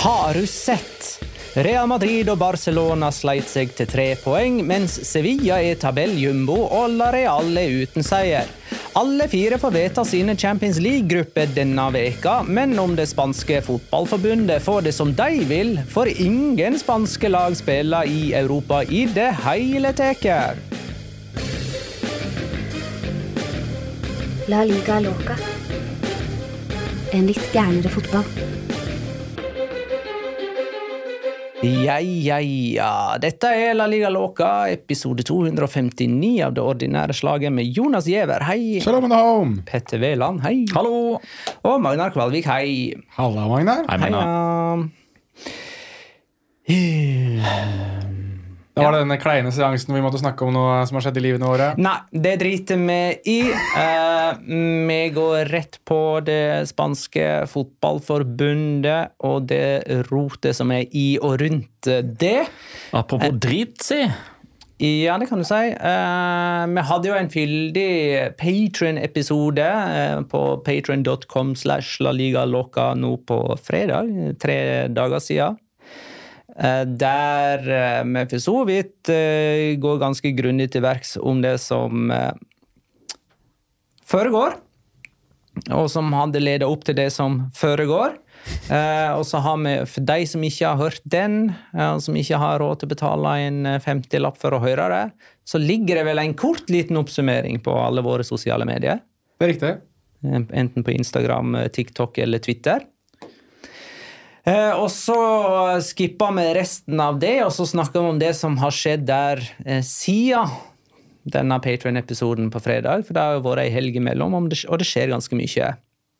Har du sett? Real Madrid og Barcelona sleit seg til tre poeng, mens Sevilla er tabelljumbo og La Real er uten seier. Alle fire får vedta sine Champions League-grupper denne veka, men om det spanske fotballforbundet får det som de vil, får ingen spanske lag spille i Europa i det hele tatt. La liga loca. En litt gærnere fotball. Ja, ja, ja. Dette er La Liga låka, episode 259 av det ordinære slaget med Jonas Giæver, hei. Shalom home! Petter Wæland, hei. Hallo! Og Magnar Kvalvik, hei. Halla, Magnar. Hei, Magna. Det var denne kleine seansen vi måtte snakke om noe som har skjedd i livet våre. Nei, det driter vi i. Eh, vi går rett på det spanske fotballforbundet og det rotet som er i og rundt det. Apropos drit, si. Ja, det kan du si. Eh, vi hadde jo en fyldig Patron-episode eh, på patron.com slash la liga loca nå på fredag, tre dager siden. Eh, der eh, vi for så vidt eh, går ganske grundig til verks om det som eh, foregår, og som hadde ledet opp til det som foregår. Eh, og så har vi, for de som ikke har hørt den, eh, som ikke har råd til å betale en 50-lapp for å høre det, så ligger det vel en kort liten oppsummering på alle våre sosiale medier. Det er riktig. Eh, Enten på Instagram, eh, TikTok eller Twitter. Eh, og så skippa vi resten av det, og så snakker vi om det som har skjedd der eh, siden denne Patrion-episoden på fredag. For det har jo vært ei helg imellom, og det, skjer ganske mye.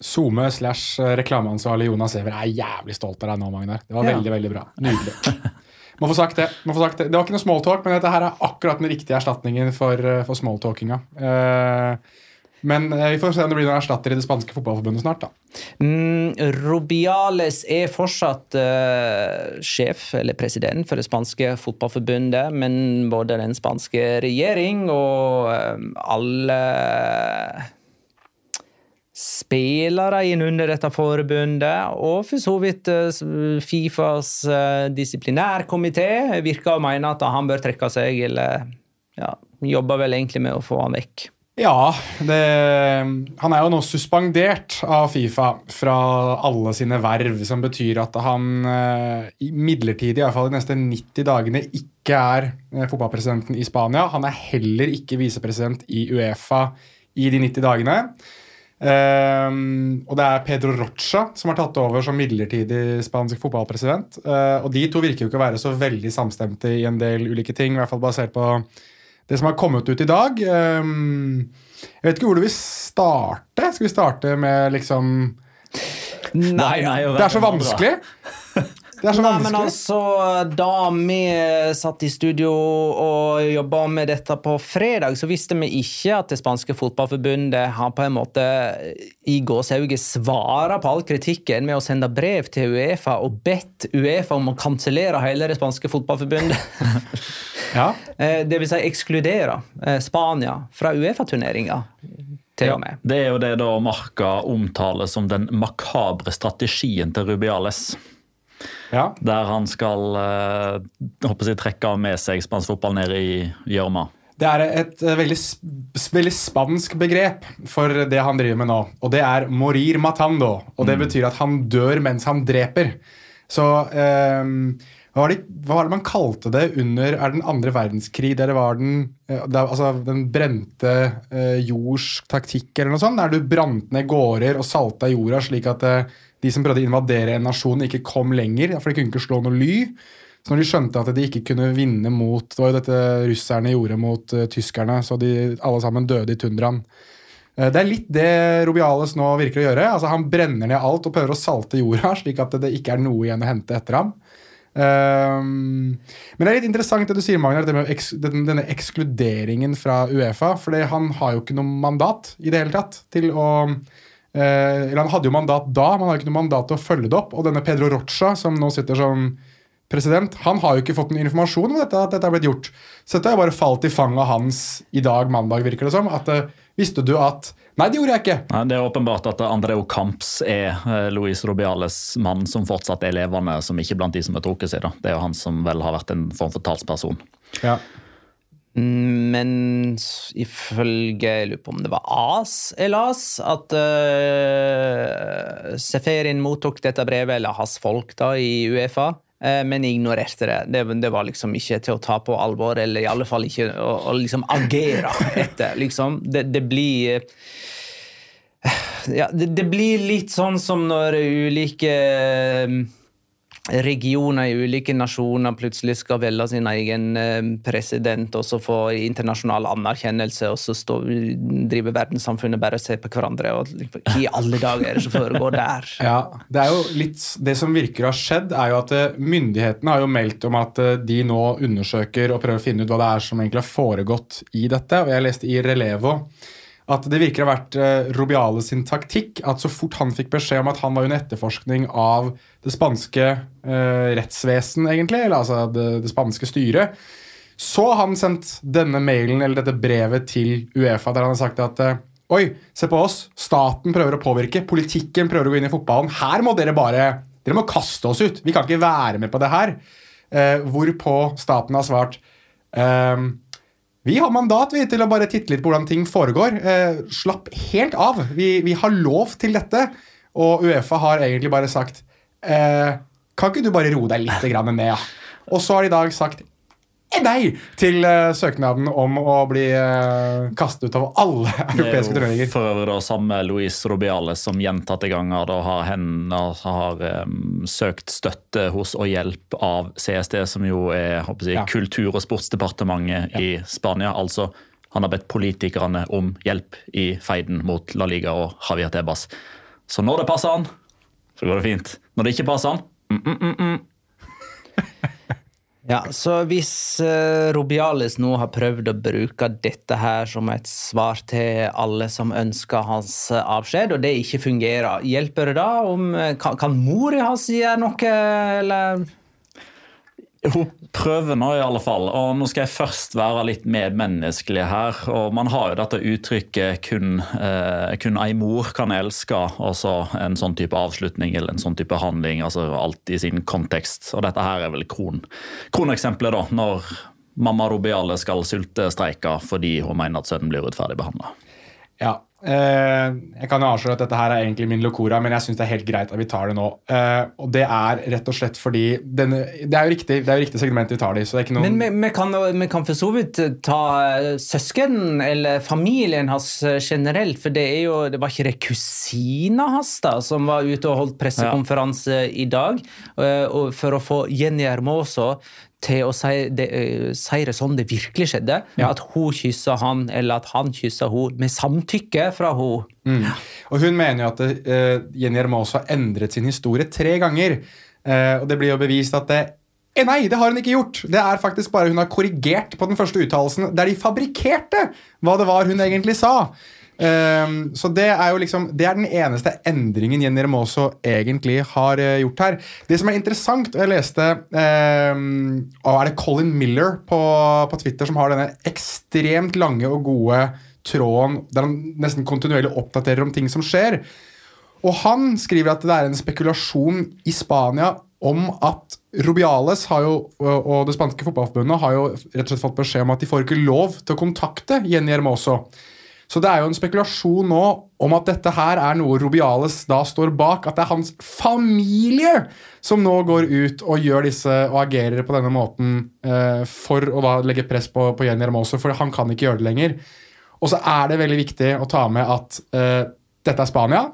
SoMe slash reklameansvarlig Jonas Giæver er jævlig stolt av deg nå, Magnar. Det var Ja. veldig, veldig bra. Nydelig. Må få sagt det. Må få sagt det. det var ikke noe smalltalk, men dette her er akkurat den riktige erstatningen for, eh, for smalltalkinga. Eh, men eh, vi får se om det blir noen erstatter i det spanske fotballforbundet snart. da. Mm, Rubiales er fortsatt eh, sjef, eller president, for det spanske fotballforbundet, men både den spanske regjering og eh, alle spillere innunder dette forbundet, og for så vidt Fifas disiplinærkomité virker å mene at han bør trekke seg, eller ja, jobber vel egentlig med å få han vekk. Ja, det, han er jo nå suspendert av Fifa fra alle sine verv, som betyr at han eh, midlertidig, i hvert fall de neste 90 dagene, ikke er eh, fotballpresidenten i Spania. Han er heller ikke visepresident i Uefa i de 90 dagene. Um, og det er Pedro Rocha som har tatt over som midlertidig spansk fotballpresident. Uh, og de to virker jo ikke å være så veldig samstemte i en del ulike ting, i hvert fall basert på det som har kommet ut i dag. Um, jeg vet ikke hvor du vil starte. Skal vi starte med liksom Nei, nei, Det er så vanskelig. Det er så Nei, men altså, Da vi satt i studio og jobba med dette på fredag, så visste vi ikke at det spanske fotballforbundet har på en måte i gåsehauget svara på all kritikken med å sende brev til Uefa og bedt Uefa om å kansellere hele det spanske fotballforbundet. Ja. Eh, det vil si ekskludere eh, Spania fra Uefa-turneringa, med. Det er jo det da Marca omtaler som den makabre strategien til Rubiales. Ja. Der han skal eh, håper jeg, trekke av med seg spansk fotball ned i gjørma. Det er et eh, veldig, veldig spansk begrep for det han driver med nå. Og det er 'morir matando'. Og det betyr at han dør mens han dreper. Så ehm, hva, var det, hva var det man kalte det under er den andre verdenskrig? Der det var den, eh, det altså, den brente eh, jords taktikk, eller noe sånt? Der du brant ned gårder og salta jorda slik at eh, de som prøvde å invadere en nasjon, ikke kom lenger. For de kunne ikke slå noe ly. Så når de skjønte at de ikke kunne vinne mot Det var jo dette russerne gjorde mot uh, tyskerne, så de alle sammen døde i tundraen. Uh, det er litt det Rubiales nå virker å gjøre. Altså Han brenner ned alt og prøver å salte jorda, slik at det ikke er noe igjen å hente etter ham. Ehm, men det er litt interessant det du sier, Magnar, denne ekskluderingen fra Uefa. For han har jo ikke noe mandat i det hele tatt til å Eller han hadde jo mandat da, men han har ikke noe mandat til å følge det opp. Og denne Pedro Rocha, som nå sitter som president, han har jo ikke fått noen informasjon om dette, at dette er blitt gjort. Så dette har bare falt i fanget hans i dag, mandag, virker det som. At eh, visste du at Nei, det gjorde jeg ikke. Nei, Det er åpenbart at Andreo Camps er eh, Luis Robiales mann som fortsatt er levende, som ikke blant de som er trukket seg. da. Det er jo han som vel har vært en form for talsperson. Ja. Men ifølge Jeg lurer på om det var AS eller AS at uh, Seferin mottok dette brevet, eller hans folk da, i Uefa, Uh, men ignorerte det. det. Det var liksom ikke til å ta på alvor, eller i alle fall ikke å, å liksom agere etter. liksom. Det, det blir ja, det, det blir litt sånn som når ulike eh, regioner i ulike nasjoner plutselig skal velge sin egen eh, president og så få internasjonal anerkjennelse, og så stå, driver verdenssamfunnet bare og ser på hverandre. og liksom, i alle dager er det som foregår der? Ja, Det er jo litt, det som virker å ha skjedd, er jo at eh, myndighetene har jo meldt om at eh, de nå undersøker og prøver å finne ut hva det er som egentlig har foregått i dette. og Jeg leste i Relevo at det virker å ha vært eh, Rubiale sin taktikk at så fort han fikk beskjed om at han var under etterforskning av det spanske eh, rettsvesen, egentlig, eller altså det, det spanske styret, så har han sendt denne mailen eller dette brevet til Uefa der han har sagt at eh, Oi, se på oss. Staten prøver å påvirke. Politikken prøver å gå inn i fotballen. Her må dere bare Dere må kaste oss ut. Vi kan ikke være med på det her. Eh, hvorpå staten har svart ehm, vi har mandat vi, til å bare titte litt på hvordan ting foregår. Eh, slapp helt av. Vi, vi har lov til dette. Og Uefa har egentlig bare sagt eh, Kan ikke du bare roe deg litt ned? Og så har de i dag sagt nei til uh, søknaden om å bli uh, kastet ut av alle europeiske Det er jo for øvrig da samme Luis Robiales som gjentatte ganger da har, hen, altså har um, søkt støtte hos og hjelp av CSD, som jo er jeg, Ja. kultur- og sportsdepartementet i Spania. Altså, han har bedt politikerne om hjelp i feiden mot La Liga og Javier Tebas. Så når det passer han, så går det fint. Når det ikke passer han, mm, mm, mm, mm. Ja, så hvis uh, Robialis nå har prøvd å bruke dette her som et svar til alle som ønsker hans eh, avskjed, og det ikke fungerer, hjelper det da om eh, Kan, kan mora hans gjøre noe, eller Hun prøver nå i alle fall, og nå skal jeg først være litt medmenneskelig her. og Man har jo dette uttrykket 'kun, eh, kun ei mor kan elske', altså en sånn type avslutning eller en sånn type handling. altså Alt i sin kontekst. Og dette her er vel kron, kroneksempelet, da, når mamma Rubiale skal sultestreike fordi hun mener at sønnen blir urettferdig behandla. Ja. Eh, jeg kan jo avsløre at dette her er egentlig min locora, men jeg syns det er helt greit at vi tar det nå. Eh, og det er rett og slett fordi denne, Det er jo riktig, det er jo riktig segment vi tar det i. Men vi, kan, vi kan for så vidt ta eh, søsken eller familien hans generelt, for det er jo Det var ikke det kusina hans da, som var ute og holdt pressekonferanse i dag og for å få Jenny Hermoso til å si det, eh, si det sånn det virkelig skjedde. At hun kyssa han, eller at han kyssa hun med samtykke fra hun. Mm. Og hun mener jo at uh, Jenny Hermoso har endret sin historie tre ganger. Uh, og det blir jo bevist at det eh, Nei, det har hun ikke gjort! Det er faktisk bare Hun har korrigert på den første uttalelsen der de fabrikkerte hva det var hun egentlig sa. Ehm, så det er jo liksom Det er den eneste endringen Jenny Hermoso egentlig har uh, gjort her. Det som er interessant, og jeg leste um, Er det Colin Miller på, på Twitter som har denne ekstremt lange og gode tråden der han nesten kontinuerlig oppdaterer om ting som skjer? Og han skriver at det er en spekulasjon i Spania om at Rubiales jo, og det spanske fotballforbundet har jo rett og slett fått beskjed om at de får ikke lov til å kontakte Jenny Hermoso. Så det er jo en spekulasjon nå om at dette her er noe Robiales da står bak. At det er hans familie som nå går ut og gjør disse og agerer på denne måten eh, for å da legge press på, på Jenny Ramoso, for han kan ikke gjøre det lenger. Og så er det veldig viktig å ta med at eh, dette er Spania.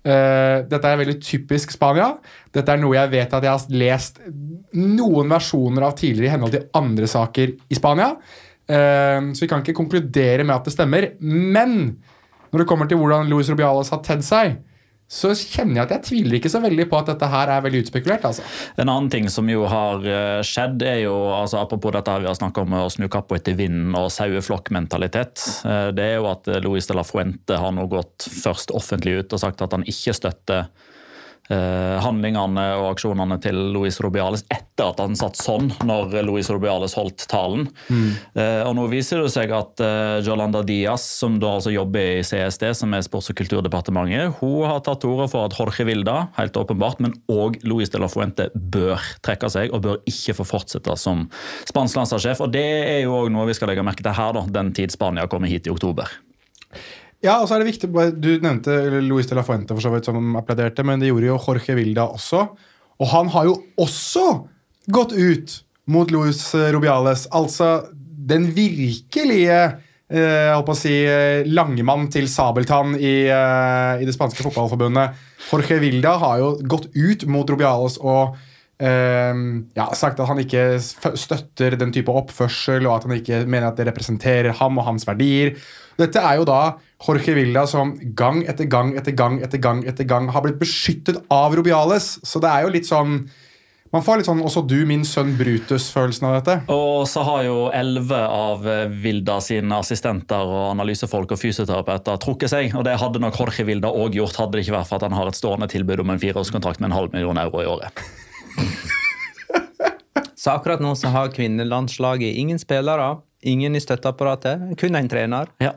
Uh, dette er veldig typisk Spania. Dette er noe jeg vet at jeg har lest noen versjoner av tidligere i henhold til andre saker i Spania. Uh, så vi kan ikke konkludere med at det stemmer. Men når det kommer til hvordan Louis Rubiales har tedd seg, så kjenner jeg at jeg tviler ikke så veldig på at dette her er veldig utspekulert. altså. En annen ting som jo har eh, skjedd, er jo altså apropos dette vi har snakka om å snu kappa etter vinden og saueflokkmentalitet, det er jo at Luis de la Fuente har nå gått først offentlig ut og sagt at han ikke støtter Eh, handlingene og aksjonene til Luis Rubiales etter at han satt sånn når Luis Rubiales holdt talen. Mm. og Nå viser det seg at Jolanda Diaz, som da altså jobber i CSD, som er Sports- og kulturdepartementet, hun har tatt til orde for at Jorge Vilda, helt åpenbart, men òg Luis de la Fuente bør trekke seg og bør ikke få fortsette som spansk landslagssjef. Og Det er jo òg noe vi skal legge merke til her, da, den tid Spania kommer hit i oktober. Ja, og så er det viktig, Du nevnte Luis de la Fuente, for så vidt, som applauderte, men det gjorde jo Jorge Vilda også. Og han har jo også gått ut mot Luis Rubiales. Altså den virkelige eh, jeg å si, langemann til sabeltann i, eh, i, det spanske fotballforbundet. Jorge Vilda har jo gått ut mot Rubiales og eh, ja, sagt at han ikke støtter den type oppførsel, og at han ikke mener at det representerer ham og hans verdier. Dette er jo da Jorge Villa som gang etter gang etter gang etter gang etter gang har blitt beskyttet av Rubiales. Så det er jo litt sånn man får litt sånn 'også du, min sønn Brutus'-følelsen av dette. Og så har jo elleve av Vilda sine assistenter og analysefolk og fysioterapeuter trukket seg. Og det hadde nok Jorge Vilda òg gjort, hadde det ikke vært for at han har et stående tilbud om en fireårskontrakt med en halv million euro i året. så akkurat nå så har kvinnelandslaget ingen spillere, ingen i støtteapparatet, kun en trener. Ja.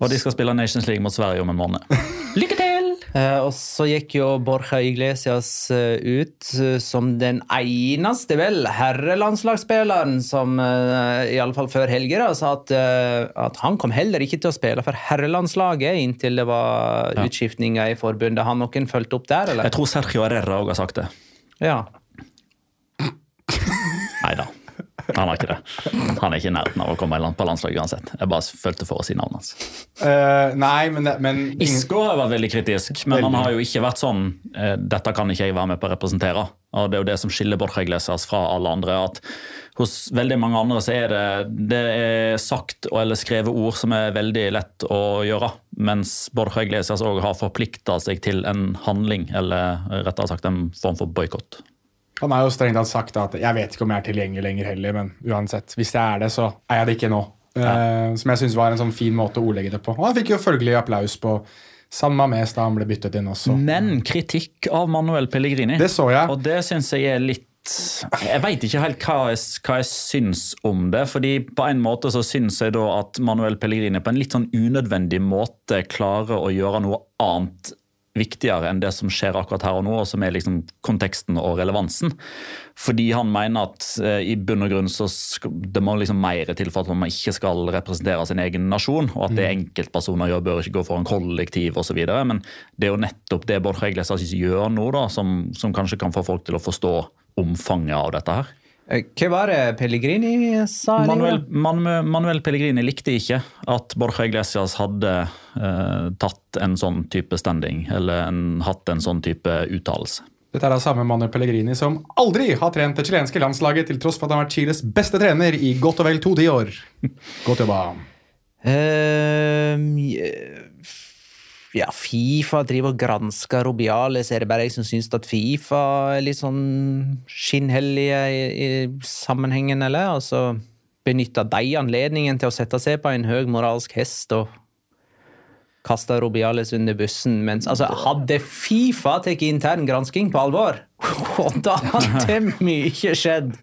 Og de skal spille Nations League mot Sverige om en måned. Lykke til! Uh, og så gikk jo Borja Iglesias uh, ut uh, som den eneste, vel, herrelandslagsspilleren som uh, i alle fall før helger sa at, at, han kom heller ikke til å spille for herrelandslaget inntil det var ja. utskiftninger i forbundet. Har noen fulgt opp der, eller? Jeg tror Sergio Herrera òg har sagt det. Ja. Nei da. Han har ikke det. Han er ikke i nærheten av å komme på landslaget uansett. Jeg bare følte for å si navnet hans. Uh, nei, men, men Isko har vært veldig kritisk, men veldig. han har jo ikke vært sånn uh, Dette kan ikke jeg være med på å representere. Og Det er jo det som skiller Borja Iglesias fra alle andre. at Hos veldig mange andre så er det, det er sagt eller skrevet ord som er veldig lett å gjøre. Mens Borja Iglesias òg har forplikta seg til en handling, eller rettere sagt en form for boikott. Han har jo strengt tatt sagt at jeg vet ikke om jeg er tilgjengelig lenger heller, men uansett, hvis jeg er det, så er jeg det ikke nå. Ja. Uh, som jeg syns var en sånn fin måte å ordlegge det på. Og han fikk jo følgelig applaus på samme mes da han ble byttet inn også. Men kritikk av Manuel Pellegrini. Det så jeg. Og det syns jeg er litt jeg veit ikke helt hva jeg, hva jeg, syns om det. fordi På en måte så syns jeg da at Manuel Pellegrini på en litt sånn unødvendig måte klarer å gjøre noe annet viktigere enn det som skjer akkurat her og nå, og som er liksom konteksten og relevansen. Fordi han mener at eh, i bunn og grunn så det må liksom mer til for at man ikke skal representere sin egen nasjon, og at det enkeltpersoner gjør, bør ikke gå foran kollektiv osv. Men det er jo nettopp det Bård Iglesias gjør nå, da, som, som kanskje kan få folk til å forstå omfanget av dette her. Eh, Hva var det Pellegrini sa? Manuel, Manuel, Manuel Pellegrini likte ikke at Borja Iglesias hadde eh, tatt en sånn type standing, eller en, hatt en sånn type uttalelse. Dette er da samme Manuel Pellegrini som aldri har trent det chilenske landslaget, til tross for at han har vært Chiles beste trener i godt og vel to tiår. Godt jobba. Ehm, ja, Fifa driver og gransker Robiales. Er det bare jeg som syns at Fifa er litt sånn skinnhellige i, i sammenhengen, eller? Altså, benytter de anledningen til å sette seg på en høy moralsk hest og kaste Robiales under bussen? Mens, altså, hadde Fifa tatt intern gransking på alvor, da hadde mye skjedd.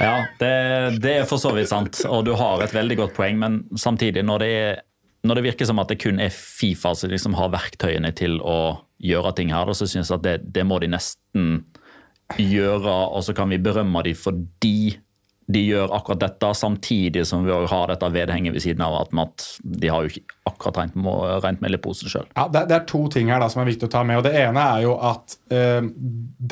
Ja, det, det er for så vidt sant, og du har et veldig godt poeng, men samtidig, når det, er, når det virker som at det kun er Fifa som liksom har verktøyene til å gjøre ting her, så synes jeg at det, det må de nesten gjøre, og så kan vi berømme dem fordi de gjør akkurat dette, samtidig som vi har dette vedhenget ved siden av at, at de har jo ikke akkurat rent, med- rent mel i posen sjøl. Ja, det, det er to ting her da som er viktig å ta med. og Det ene er jo at eh,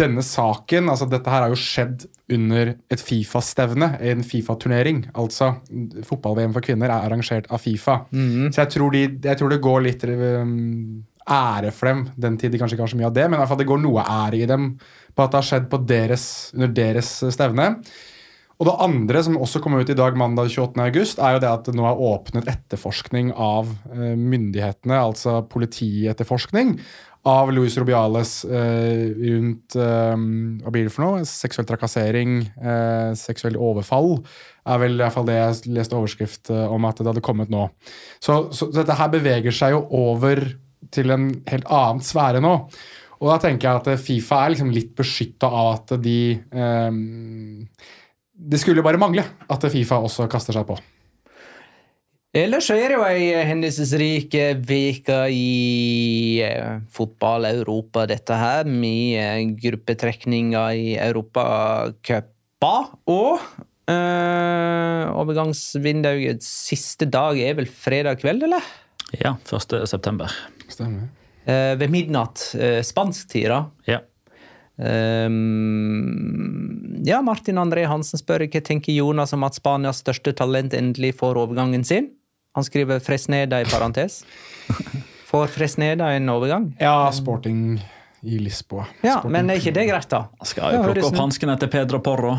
denne saken altså Dette her har jo skjedd under et Fifa-stevne, en Fifa-turnering. Altså, Fotball-VM for kvinner er arrangert av Fifa. Så jeg tror, de, jeg tror det går litt eh, ære for dem. Den tid de kanskje ikke har så mye av det, men i hvert fall det går noe ære i dem på at det har skjedd på deres, under deres stevne. Og det andre som også kom ut i dag mandag 28. august, er jo det at det nå er åpnet etterforskning av eh, myndighetene, altså politietterforskning, av Luis Rubiales eh, rundt eh, Hva blir det for noe? Seksuell trakassering, eh, seksuell overfall, er vel i hvert fall det jeg leste overskrift eh, om at det hadde kommet nå. Så, så, dette her beveger seg jo over til en helt annen sfære nå. Og da tenker jeg at Fifa er liksom litt beskytta av at de eh, det skulle bare mangle at Fifa også kaster seg på. Ellers så er det jo ei hendelsesrik uke i eh, fotball-Europa, dette her, med gruppetrekninger i Europacupa. Og øh, overgangsvinduets siste dag er vel fredag kveld, eller? Ja, 1. september. Stemmer. Eh, ved midnatt eh, spansk tid, da. Ja. Ehm, ja, Martin André Hansen spør hva tenker Jonas om at Spanias største talent endelig får overgangen sin. Han skriver Fresneda i parentes. Får Fresneda en overgang? Ja, sporting i Lisboa. Ja, men er ikke det greit, da? Skal jo plukke opp hansken etter Pedro Porro.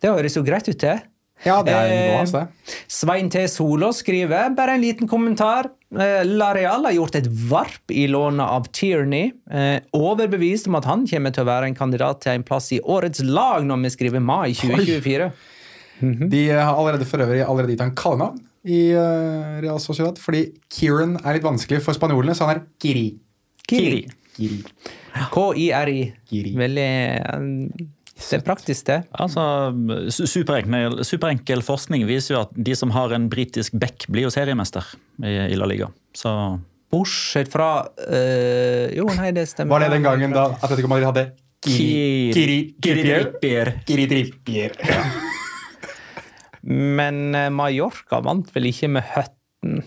Det høres jo greit ut, det. Ja, det er Eh, nivået det. Svein T. Solås skriver bare en liten kommentar. Lareal har gjort et varp i lånet av Tierney. Eh, overbevist om at han kommer til å være en kandidat til en plass i årets lag når vi skriver mai 2024. De har allerede for øvrig allerede gitt han kallenavn i eh, Real Sociedad, fordi Kieran er litt vanskelig for spanjolene, så han er Kiri. Kiri. Kiri. K-i-r-i. Kiri. Veldig eh, Det er praktisk, det. Altså, superenkel, superenkel forskning viser jo at de som har en britisk back, blir jo seriemester i, La Liga. Så Bortsett fra øh, Jo, nei, det stemmer. Var det den gangen da Atletico Madrid hadde Kiri? Kiri. Kiri. Kiri Trippier. Men eh, Mallorca vant vel ikke med Høtten?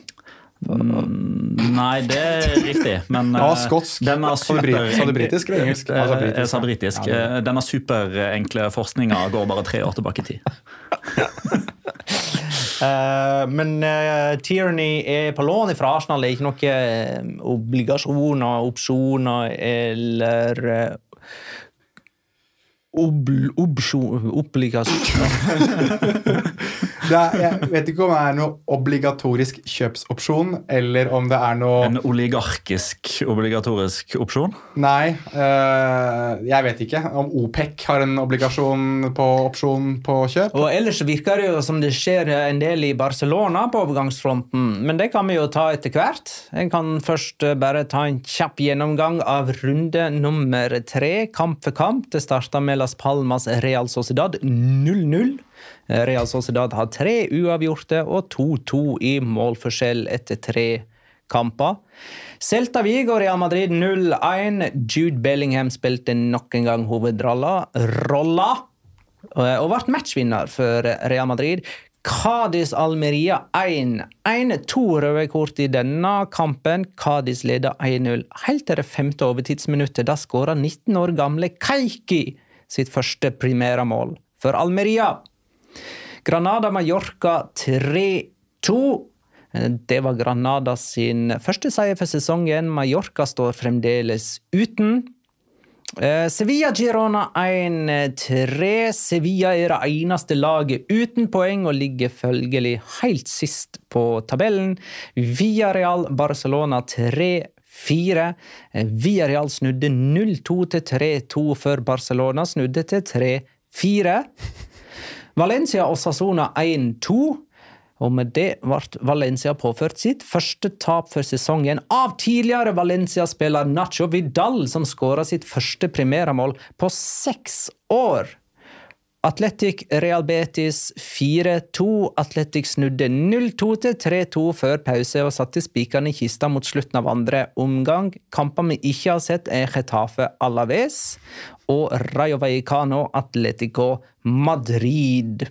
Nei, det er riktig, men Ja, eh, skotsk. denne super- sa du britisk eller engelsk? Eh, sa britisk, Jeg sa britisk. Ja, Eh, Denne superenkle forskninga går bare tre år tilbake i tid. uh, men uh, Tierney er på lån fra Arsenal. Det er ikke noe eh, obligasjoner, opsjoner eller uh, obl, obsjon, er, jeg vet ikke om det er noe obligatorisk kjøpsopsjon, eller om det er noe En oligarkisk obligatorisk opsjon. Nei, øh, jeg vet ikke. Om OPEC har en obligasjon på opsjon på kjøp. Og ellers virker det jo som det skjer en del i Barcelona på overgangsfronten, men det kan vi jo ta etter hvert. En kan først eh, bare ta en kjapp gjennomgang av runde nummer tre, kamp for kamp. Det starta med Las Palmas Real Sociedad 0-0. Real Sociedad har tre uavgjorte og 2-2 i målforskjell etter tre kamper. Celta Vigo Real Madrid 0-1. Jude Bellingham spilte nok en gang hovedrolla. Rolla, eh, og ble matchvinner for Real Madrid. Cádiz Almeria 1-1. To røde kort i denne kampen. Cádiz leder 1-0 helt til det femte overtidsminuttet. Da skåra 19 år gamle Keiki sitt første primæramål for Almeria. Granada Mallorca 3-2. Det var Granada sin første seier for sesongen. Mallorca står fremdeles uten. Eh, Sevilla Girona 1-3. Sevilla er det eneste laget uten poeng og ligger følgelig helt sist på tabellen. Villarreal Barcelona 3-4. Villarreal snudde 0-2 til 3-2 før Barcelona snudde til 3-4. Valencia og Sassona 1-2. Og med det ble Valencia påført sitt første tap for sesongen av tidligere Valencia-spiller Nacho Vidal, som skåra sitt første primæramål på seks år. Atletic Real Betis 4-2. Atletic snudde 0-2 til 3-2 før pause og satte spikeren i kista mot slutten av andre omgang. Kamper vi ikke har sett, er Getafe Alaves og Rayo Vallecano Atletico Madrid.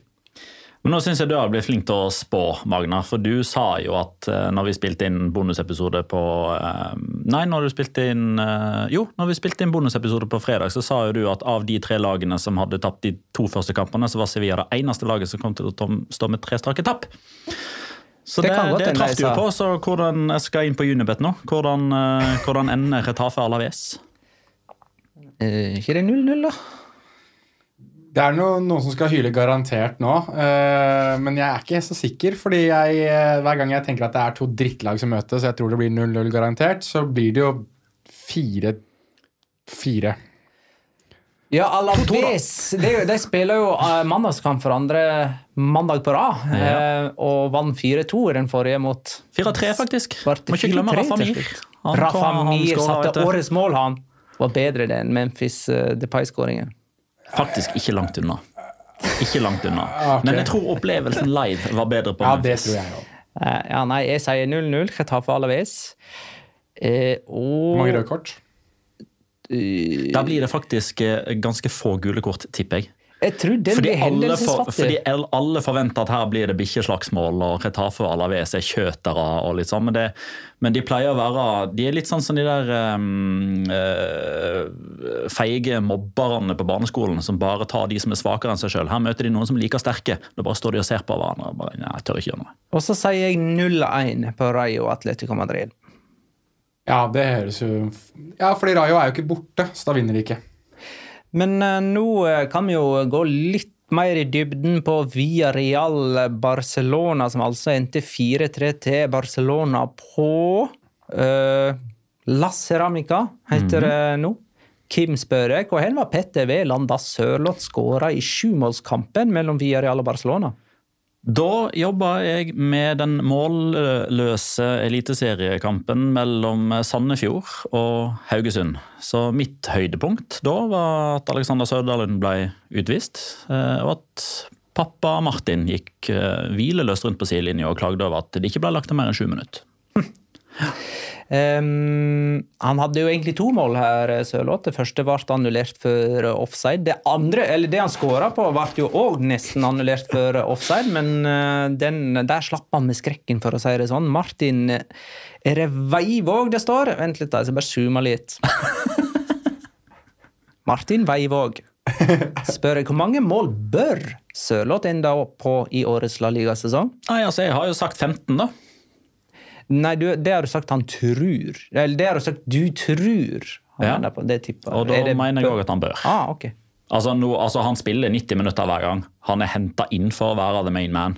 Men nå syns jeg du har blitt flink til å spå, Magna. For du sa jo at uh, når vi spilte inn bonusepisode på uh, Nei, når du spilte inn uh, Jo, når vi spilte inn bonusepisode på fredag, så sa jo du at av de tre lagene som hadde tapt de to første kampene, så var Sevilla det eneste laget som kom til å stå med tre strake tap. Så det, det, det traff du jo på. Så hvordan jeg skal inn på Unibet nå? Hvordan, hvordan ender Retafe Alaves? Uh, ikke det 0-0, da? Det er noe, noen som skal hyle garantert nå, uh, men jeg er ikke så sikker. fordi jeg, uh, hver gang jeg tenker at det er to drittlag som møtes, så jeg tror det blir 0-0 garantert, så blir det jo 4-4. Ja, Alaves de, de spiller jo uh, mandagskamp for andre mandag på rad, ja. og vant 4-2 i den forrige mot 4-3, faktisk. Må ikke glemme Rafa Mir. Rafa Mir satte årets mål, han. Var bedre enn Memphis Depay-skåringen. Faktisk ikke langt unna. Ikke langt unna. Okay. Men jeg tror opplevelsen live var bedre på ja, Det tror jeg også. Uh, ja, nei, jeg sier 0-0. Getafe Alaves. Uh, og Mange røde kort? Uh, da blir det faktisk ganske få gule kort, tipper jeg. Jeg tror den fordi blir hendelsesfattig. fordi alle forventer at her blir det bikkjeslagsmål, og Retafe og Alaves er kjøtere. og litt sånn, men, det, men, de pleier å være De er litt sånn som de der um, uh, feige mobberne på barneskolen som bare tar de som er svakere enn seg sjøl. Her møter de noen som er like sterke. Da bare står de og ser på hverandre. og bare, nei, jeg tør ikke gjøre noe. Og så sier jeg 0-1 på Rayo Atletico Madrid. Ja, det høres jo Ja, fordi Rayo er jo ikke borte, så da vinner de ikke. Men uh, nå uh, kan vi jo gå litt mer i dybden på Via Real Barcelona, som altså endte 4-3 til Barcelona på uh, La Ceramica, heter det mm -hmm. nå. Kim spør jeg, hvor var Petter Veland da Sørloth skåra i sjumålskampen mellom Via Real og Barcelona? Da jobba jeg med den målløse eliteseriekampen mellom Sandefjord og Haugesund. Så mitt høydepunkt da var at Alexander Sørdalen ble utvist, eh, og at pappa Martin gikk eh, hvileløst rundt på sidelinja og klagde over at det ikke ble lagt til mer enn sju minutter. Um, han hadde jo egentlig to mål her, Sørloth. Det første ble annullert for offside. Det andre, eller det han skåra på, ble jo òg nesten annullert for offside, men den, der slapp han med skrekken, for å si det sånn. Martin Er det står? Vent litt, da, jeg skal bare zoome litt. Martin Veivåg. Spør jeg, Hvor mange mål bør Sørloth enda på i årets La Liga-sesong? Altså, Jeg har jo sagt 15, da. Nei, du, det har du sagt han tror. Eller det har du sagt du tror. Ja. Det og da det mener jeg òg at han bør. Ah, ok. Altså, no, altså, Han spiller 90 minutter hver gang. Han er henta inn for å være the main man.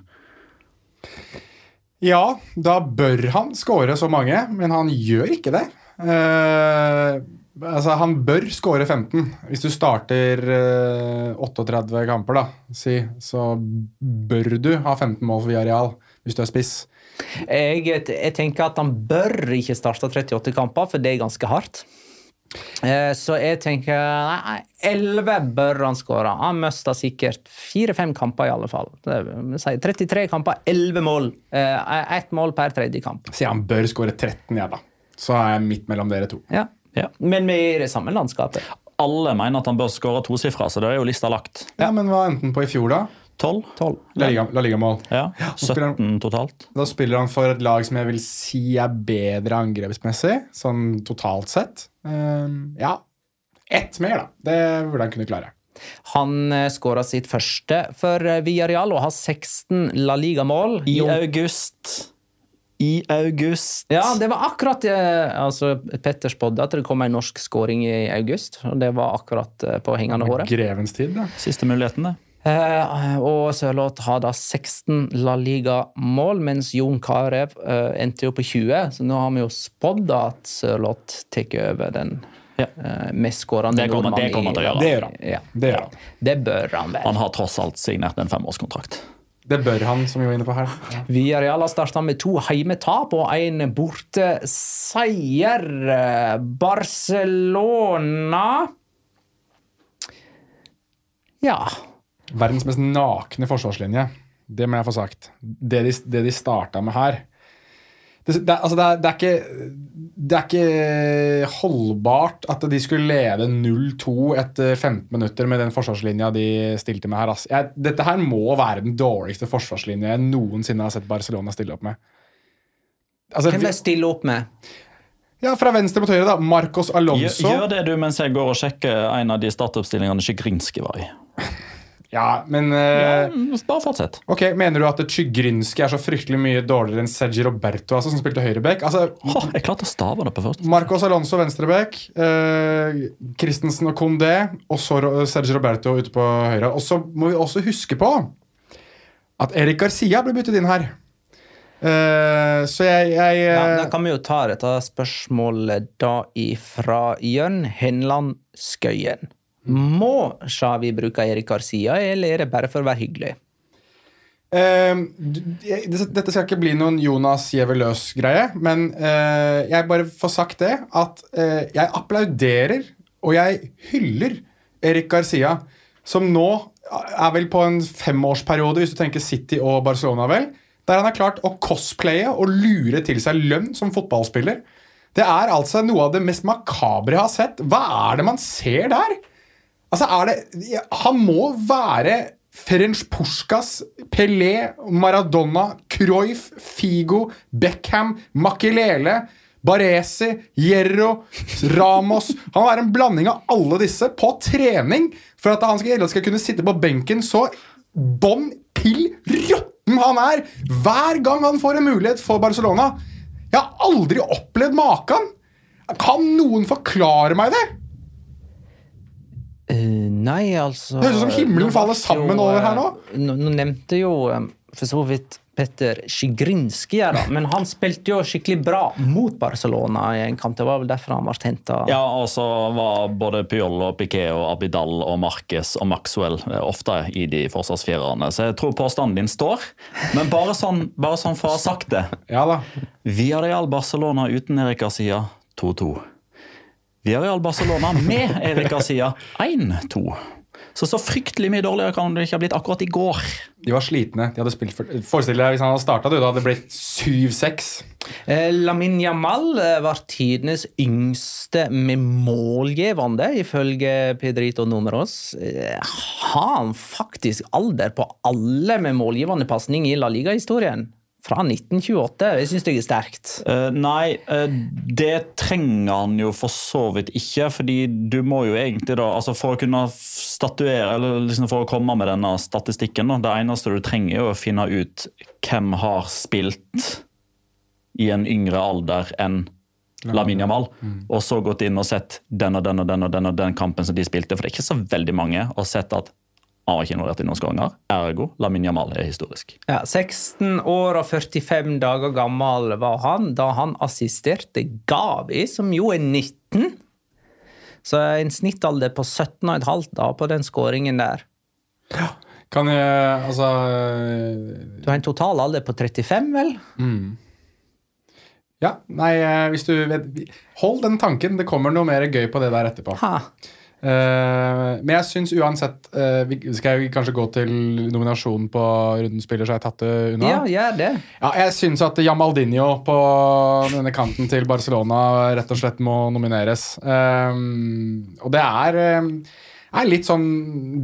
Ja, da bør han skåre så mange, men han gjør ikke det. Uh, altså, Han bør skåre 15. Hvis du starter uh, eh, 38 kamper, da, si, så bør du ha 15 mål for Villarreal hvis du er spiss. Jeg, jeg, tenker at han bør ikke starte 38 kamper, for det er ganske hardt. Eh, Så jeg tenker nei, 11 bør han skåre. Han mista sikkert fire-fem kamper, i alle fall. Det si 33 kamper, 11 mål. Eh, Ett mål per tredje kamp. Så han bør skåre 13, ja da. Så er jeg midt mellom dere to. Ja. Ja. Men vi er i det samme landskapet. Alle mener at han bør skåre tosifra, så da er jo lista lagt. Ja, Men hva endte han på i fjor, da? 12? 12. La Liga- Liga-mål. Ja. så spiller han- 17 totalt. Da spiller han for et lag som jeg vil si er bedre angrepsmessig, sånn totalt sett. Ehm, ja. Ett mer, da. Det burde han kunne klare. Han uh, skåra sitt første for eh, Villarreal og har 16 La Liga-mål. I august. I august. Ja, det var akkurat eh, altså, Petter spådde at det kom en norsk skåring i august. og Det var akkurat eh, på hengende håret. Grevens tid, da. Siste muligheten, det. Eh, og Sørloth har da 16 La Liga-mål, mens Jon Carew eh, endte jo på 20. Så nå har vi jo spådd at Sørloth tar over den Ja. eh, mest skårende Det nordmannen det kommer han til å gjøre. Det gjør han. Ja. Det gjør han. Det bør han vel. Han har tross alt signert en femårskontrakt. Det bør han, som vi var inne på her. Villarreal har starta med to heimetap og en borteseier. Barcelona Ja. Verdens mest nakne forsvarslinje. Det må jeg få sagt. Det de, det de starta med her det, det, altså det, er, det, er ikke, det er ikke holdbart at de skulle lede 0-2 etter 15 minutter med den forsvarslinja de stilte med her. ass. Jeg, dette her må være den dårligste forsvarslinja jeg noensinne har sett Barcelona stille opp med. Altså, Hvem de stille opp med? ja, Fra venstre mot høyre, da. Marcos Gjør, Alonso. gjør det du mens jeg går og sjekker en av de startoppstillingene Sjigrinskij var i. Ja, men eh, Bare fortsett. Ok, Mener du at Chygrinski er så fryktelig mye dårligere enn Sergi Roberto, altså, som spilte høyreback? Altså, jeg klarte å stave det på først. Marcos Alonso venstreback, uh, Christensen og Condé, og så Sergi Roberto ute på høyre. Og så må vi også huske på at Erik Garcia ble byttet inn her. Uh, så jeg, jeg Ja, eh, da kan vi jo ta dette spørsmålet da ifra Jørn Henland Skøyen. Må Xavi bruke Erik Garcia, eller er det bare for å være hyggelig? Det- Dette skal ikke bli noen Jonas gjever løs-greie, men uh, jeg bare får sagt det at uh, jeg applauderer og jeg hyller Erik Garcia, som nå er vel på en femårsperiode, hvis du tenker City og Barcelona, vel, der han har klart å cosplaye og lure til seg lønn som fotballspiller. Det er altså noe av det mest makabre jeg har sett. Hva er det man ser der? Altså, er det Han må være Ferenc Puskas, Pelé, Maradona, Cruyff, Figo, Beckham, Makelele, Baresi, Hierro, Ramos Han må være en blanding av alle disse på trening for at han skal, skal kunne sitte på benken så bånn til råtten han er hver gang han får en mulighet for Barcelona. Jeg har aldri opplevd maken! Kan noen forklare meg det? Eh, nei, altså Det høres ut som himmelen faller sammen jo, over her eh, nå. Nå, nå nevnte jo eh, for så vidt Petter Sjigrinskij her, men han spilte jo skikkelig bra mot Barcelona i en kamp. Det var vel derfor han ble henta. Ja, og så var både Pyol og Piquet og Abidal og Marquez og Maxwell ofte i de forsvarsfirerne, så jeg tror påstanden din står. Men bare sånn, bare sånn for å ha sagt det. Ja da. Villarreal Barcelona uten Erik Garcia 2-2. Villarreal Barcelona med Erik Garcia 1-2. Så så fryktelig mye dårligere kan det ikke ha blitt akkurat i går. De var slitne. De hadde spilt for... Forestill deg hvis han hadde starta, da hadde det blitt 7-6. Eh, Lamin Jamal eh, var tidenes yngste med målgivende, ifølge Pedrito Numeros. Eh, Har han faktisk alder på alle med målgivende pasning i La Liga-historien? Fra 1928. Jeg syns det er sterkt. Uh, nei, uh, det trenger han jo for så vidt ikke. fordi du må jo egentlig da, altså For å kunne statuere, eller liksom for å komme med denne statistikken, da, det eneste du trenger, er å finne ut hvem har spilt i en yngre alder enn Lamin Jamal, og så gått inn og sett den og den og den og den og den kampen som de spilte. For det er ikke så veldig mange, og sett at han var ikke involvert i noen skåringer. Ergo Lamin Jamal er historisk. Ja, 16 år og 45 dager gammel var han da han assisterte Gavi, som jo er 19. Så en snittalder på 17,5 da på den skåringen der. Ja. Kan jeg Altså Du har en total alder på 35, vel? Ja, nei, eh, hvis du vet, Hold den tanken. Det kommer noe mer gøy på det der etterpå. Ha. Eh, men jeg syns uansett uh, vi, Skal jeg kanskje gå til nominasjonen på rundens spiller, så har jeg tatt det unna? Ja, gjør det. Ja, jeg syns at Jamaldinho på denne kanten til Barcelona rett og slett må nomineres. Uh, og det er, er litt sånn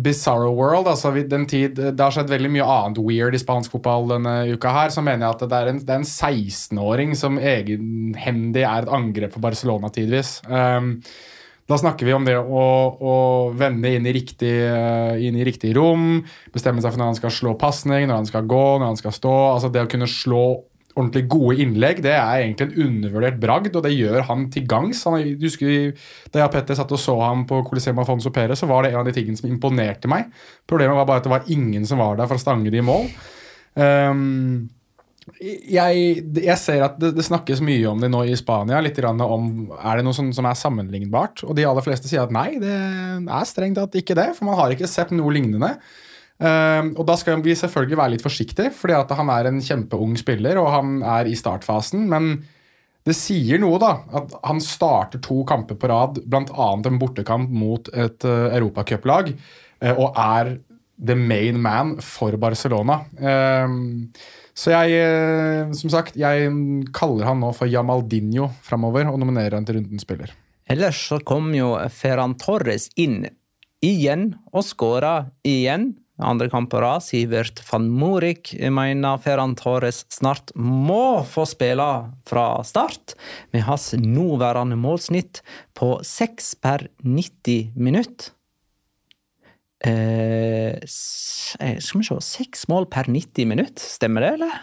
bizarro world. altså den tid, Det har skjedd veldig mye annet weird i spansk fotball denne uka her. Så mener jeg at det er en, en 16-åring som egenhendig er et angrep for Barcelona tidvis. Um, da snakker vi om det å, å vende inn i, riktig, eh, inn i riktig rom, bestemme seg for når han skal slå pasning, når han skal gå, når han skal stå. altså Det å kunne slå ordentlig gode innlegg, det er egentlig en undervurdert bragd, og det gjør han til gangs. Han, du husker, Da jeg Petter satt og så ham på Coliseum Afonso Perez, så var det en av de tingene som imponerte meg. Problemet var bare at det var ingen som var der for å stange det i mål. Um, jeg, jeg ser at det, det snakkes mye om det nå i Spania. litt om Er det noe som, som er sammenlignbart? Og de aller fleste sier at nei, det er strengt tatt ikke det. For man har ikke sett noe lignende. Uh, og da skal vi selvfølgelig være litt forsiktige, fordi at han er en kjempeung spiller, og han er i startfasen. Men det sier noe, da. At han starter to kamper på rad, bl.a. en bortekamp mot et uh, europacuplag, uh, og er the main man for Barcelona. Ehm, så jeg, eh, som sagt, jeg kaller han nå for Jamaldinho framover og nominerer han til rundens spiller. Ellers så kom jo Ferran Torres inn igjen og skåra igjen. Andre kamp på rad. Sivert van Morik mener Ferran Torres snart må få spille fra start, med hans nåværende målsnitt på 6 per 90 minutt. Eh, eh, skal vi se Seks mål per 90 minutt, stemmer det, eller?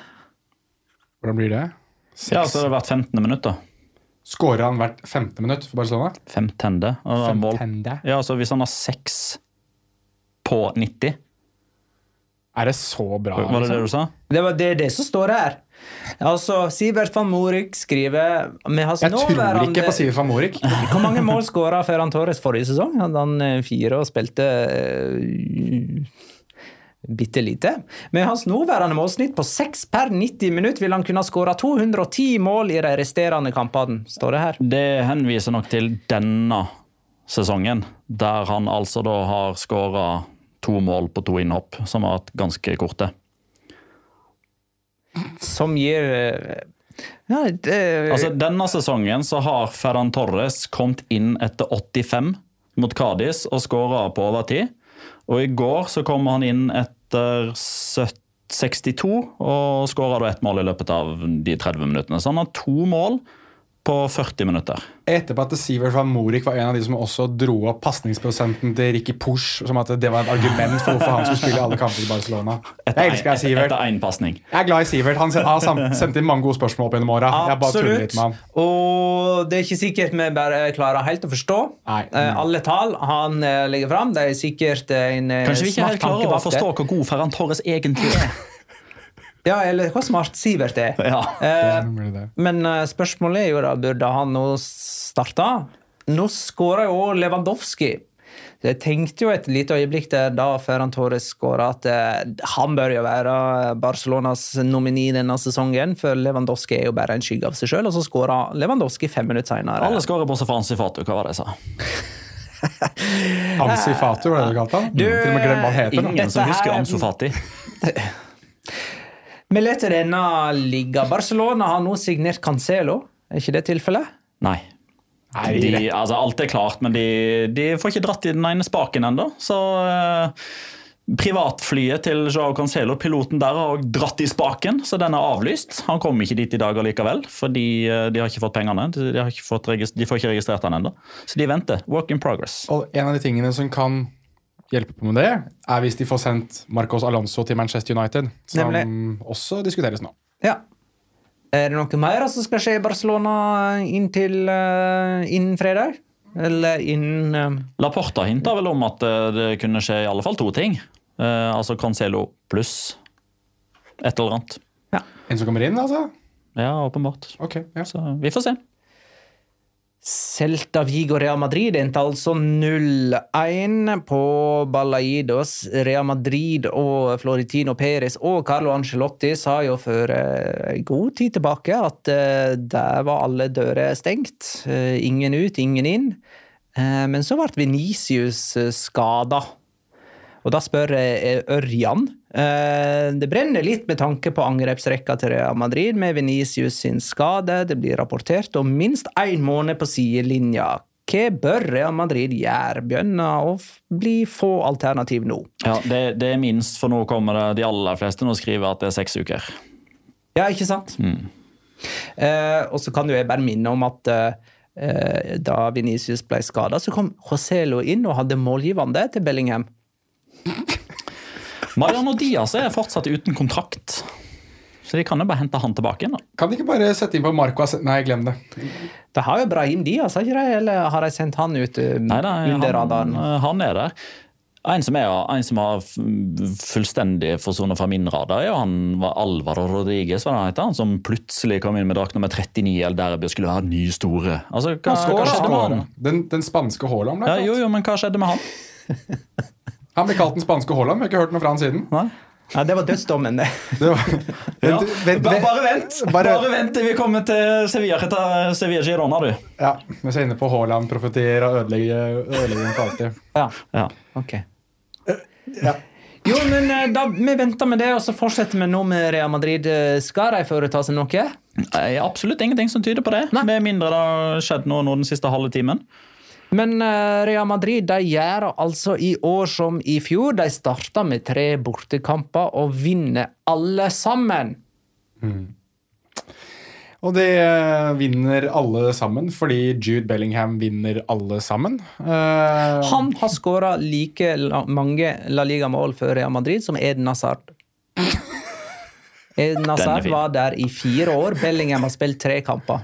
Hvordan blir det? Ja, så har det vært 15. minutt, da. Skårer han hvert femte minutt for Barcelona? Femtende. det. Femtende. Ja, så Hvis han har seks på 90 Er det så bra? Var det det liksom? du sa? Det var det, det som står her. Altså, Sivert van Morik skriver med hans Jeg tror nåværende ikke på Sivert van Morik. Hvor mange mål skåra Ferran Torres forrige sesong? Hadde han eh, fire og spilte uh, bitte lite? Med hans nåværende målsnitt på 6 per 90 minutt vil han kunne skåre 210 mål i de resterende kampene, står det her. Det henviser nok til denne sesongen, der han altså da har skåra to mål på to innhopp, som har vært ganske korte. Som gir eh, ja, det, Altså, Denne sesongen så har Ferran Torres kommet inn etter 85 mot Cádiz og skåra på overtid. Og i går så kom han inn etter 70 62 og skåra ett mål i løpet av de 30 minuttene. Så han har to mål på 40 minutter. Etterpå at Sivert van Morik var en av de som også dro opp pasningsprosenten til Ricky Push, som at det var et argument for hvorfor han skulle spille alle kamper i Barcelona. Jeg elsker deg, Sivert. Etter pasning. Jeg er glad i Sivert. Han har sendt inn mange gode spørsmål opp gjennom åra. Han. Og det er ikke sikkert vi bare klarer helt å forstå Nei. eh, alle tall han eh, legger fram. Det er sikkert en eh, Kanskje vi ikke smart helt klarer å forstå hvor god Ferran Torres egentlig er. Ja, eller hvor smart Sivert er. Ja. Eh, men eh, spørsmålet er jo da, burde han nå starta? Nå skåra jo Lewandowski. Så Jeg tenkte jo et lite øyeblikk der da Ferran Torres skåra, at eh, han bør jo være Barcelonas nomini denne sesongen, for Lewandowski er jo bare en skygge av seg sjøl. Og så skåra Lewandowski fem minutter seinere. Alle skårer bortsett fra Ansi Fatu, hva var det jeg sa? Ansi Fatu, var det du kalte han? Du, Til og med glem hva han heter. Ingen som husker her- Ansu Fati. Vi leter denne liga. Barcelona har nå signert Cancelo. Er ikke det tilfellet? Nei. Nei, De, altså, alt er klart, men de, de får ikke dratt i den ene spaken ennå. Så eh, privatflyet til Joao Cancelo, piloten der, har dratt i spaken, så den er avlyst. Han kommer ikke dit i dag allikevel, fordi eh, de har ikke fått pengene. De, har ikke fått de får ikke registrert den ennå. Så de venter. Work in progress. Og en av de tingene som kan hjelpe på med det, er hvis de får sendt Marcos Alonso til Manchester United. Som også diskuteres nå. Ja. Er det noe mer som skal skje i Barcelona inntil uh, innen fredag? Eller innen eh, Laporta hinta vel om at eh, det kunne skje i alle fall to ting. Uh, altså Cancelo pluss et eller annet. En som kommer inn, altså? Ja, åpenbart. Okay, ja. Så vi får se. Celta Vigo Real Madrid endte altså 0-1 på Balaidos. Real Madrid og Florentino Perez og Carlo Angelotti sa jo for uh, god tid tilbake at uh, der var alle dører stengt. Uh, ingen ut, ingen inn. men så ble Venicius skada. Og da spør jeg Ørjan. Det brenner litt med tanke på angrepsrekka til Real Madrid med Venicius sin skade. Det blir rapportert om minst én måned på sidelinja. Hva bør Real Madrid gjøre? Begynner å bli få alternativ nå. Ja, det, det, er minst, for nå kommer det de aller fleste nå skriver at det er seks uker. Ja, ikke sant? Mm. Eh, og så kan jo jeg bare minne om at eh, da Venicius ble skada, så kom Joselo inn og hadde målgivende til Bellingham. Mariano Diaz er fortsatt uten kontrakt. Så de kan jo bare hente han tilbake igjen. da. Kan de ikke bare sette inn på Marco Nei, glem det. Det har jo Brahim Diaz, har ikke det? Eller har de sendt han ut uh, Nei, da, under radaren? Han, han er der. En som, er, en som har fullstendig forsvunnet fra min radar, er jo han Alvaro Rodriguez, hva han heter, han som plutselig kom inn med drakt nummer 39 i El Derby og skulle være ny store. Altså, hva, hva skjedde med han? Den, den spanske Haaland? Ja, jo, jo, men hva skjedde med han? Han ble kalt den spanske Haaland. Vi har ikke hørt noe fra han siden. Nei? Ja, Det var dødsdommen, det. det var, vent, ja. vent, vent, bare, vent bare, bare vent til vi kommer til Sevilla, Sevilla Girona, du. Ja, Vi er inne på Haaland profeterer og ødelegger ødelegge for alltid. Ja. ja. ok. Ja. Jo, men eh, da, Vi venter med det, og så fortsetter vi nå med Real Madrid. Eh, skal de foreta seg noe? Nei, absolutt ingenting som tyder på det. Nei. Med mindre det har skjedd noe nå den siste halve timen. Men uh, Real Madrid de gjør altså i år som i fjor. De starter med tre bortekamper og vinner alle sammen. Mm. Og de uh, vinner alle sammen fordi Jude Bellingham vinner alle sammen. Uh, Han har skåra like mange La Liga-mål for Real Madrid som Eden Hazard. Eden Hazard var der i fire år. Bellingham har spilt tre kamper.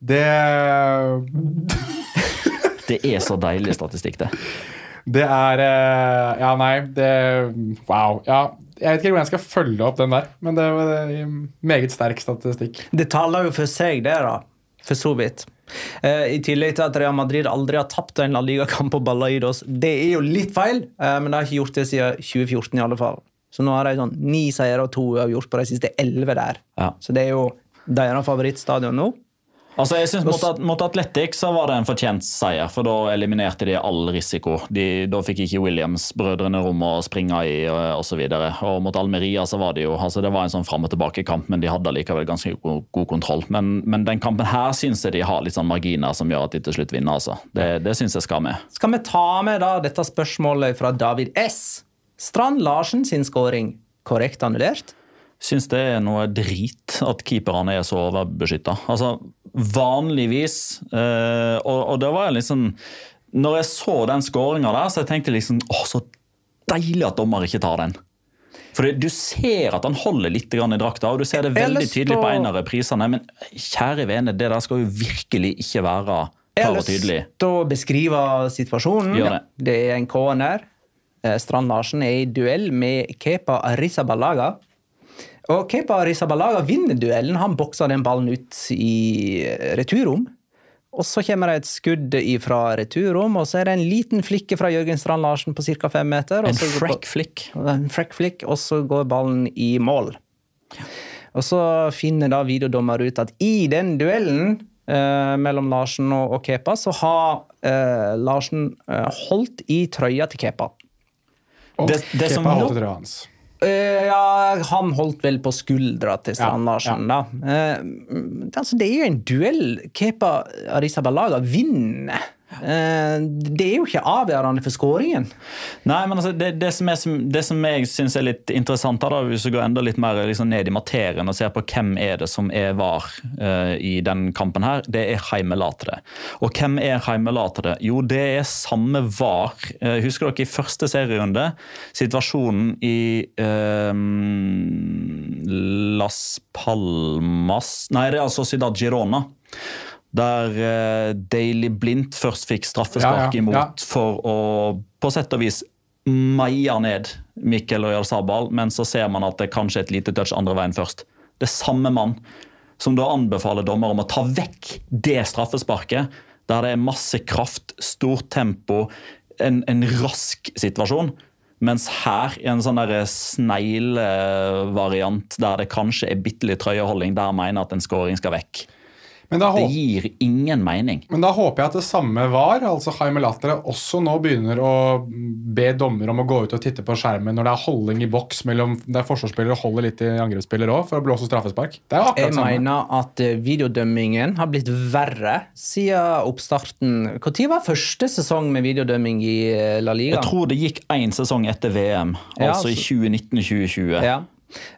Det det er så deilig statistikk, det. Det er eh, Ja, nei, det Wow. Ja. Jeg vet ikke hvordan jeg skal følge opp den der, men det er meget sterk statistikk. Det taler jo for seg, det, da. For så vidt. Eh, I tillegg til at Real Madrid aldri har tapt en La Liga-kamp på Balaidos. Det er jo litt feil, eh, men de har ikke gjort det siden 2014 i alle fall. Så nå har de sånn ni seire og to uavgjort på de siste elleve der. Ja. Så det er jo deres favorittstadion nå. Altså jeg synes mot, mot Atletic så var det en fortjent seier, for da eliminerte de all risiko. De, da fikk ikke Williams-brødrene rom å springe i osv. Og, og, og mot Almeria så var det jo altså det var en sånn fram og tilbake-kamp, men de hadde likevel ganske god, god kontroll. Men, men, den kampen her syns jeg de har litt sånn marginer som gjør at de til slutt vinner. altså. Det, det syns jeg skal med. Skal vi ta med da dette spørsmålet fra David S. Strand Larsen sin skåring korrekt annullert? Syns det er noe drit at keeperne er så overbeskytta. Altså, vanligvis øh, og, og, det var liksom Når jeg så den skåringa der, så jeg tenkte liksom Å, så deilig at dommer ikke tar den. For Du ser at han holder litt i drakta, og du ser det veldig tydelig på en av reprisene. Men kjære vene, det der skal jo virkelig ikke være klar og tydelig. Jeg har lyst til å beskrive situasjonen. Det. det. er en corner. Eh, Strand Larsen er i duell med Kepa Arrizabalaga. Og Kepa Rizabalaga vinner duellen. Han bokser den ballen ut i returrom. Og så kommer det et skudd fra returrom, og så er det en liten flikke fra Jørgen Strand Larsen på ca. fem meter. En frekk-flikk. En frekk-flikk, og så går ballen i mål. Og så finner da videodommer ut at i den duellen eh, mellom Larsen og, og, Kepa, så har eh, Larsen eh, holdt i trøya til Kepa. Og det, det Kepa holdt i trøya hans. Uh, ja, han holdt vel på skuldra til Strand Larsen, ja, ja. da. Uh, altså, det er jo en duell Kepa Arisabalaga vinner. Eh, det er jo ikke avgjørende for skåringen. Nei, men altså, det, det, som, er, det som jeg syns er litt interessant, da, hvis vi går enda litt mer liksom, ned i materien og ser på hvem er det som er var uh, i den kampen her, det er Heimelatere. Og hvem er Heimelatere? Jo, det er samme var. Uh, husker dere i første serierunde? Situasjonen i uh, Las Palmas Nei, det er altså Ciudad Girona. Der uh, Daily Blindt først fikk straffespark ja, imot for å på sett og vis meie ned Mikkel og Sabal, men så ser man at det kanskje er et lite touch andre veien først. Det er samme mann som da anbefaler dommer om å ta vekk det straffesparket. der det er masse kraft, stort tempo, en, en rask situasjon. Mens her, i en sånn sneglevariant der det kanskje er bitte litt trøyeholding, der mener jeg at en scoring skal vekk. Men da, Det gir ingen mening. men da håper jeg at det samme var, altså Haime Latre også nå begynner å be dommer om å gå ut og titte på skjermen når det er holding i boks mellom der forsvarsspillere holder litt i angrepsspiller òg, for å blåse straffespark. Det er akkurat Jeg samme. mener at eh, videodømmingen har blitt verre siden oppstarten. Når var første sesong med videodømming i eh, La Liga? Jeg tror det gikk én sesong etter VM, Ja, altså i altså- 2019-2020. Ja.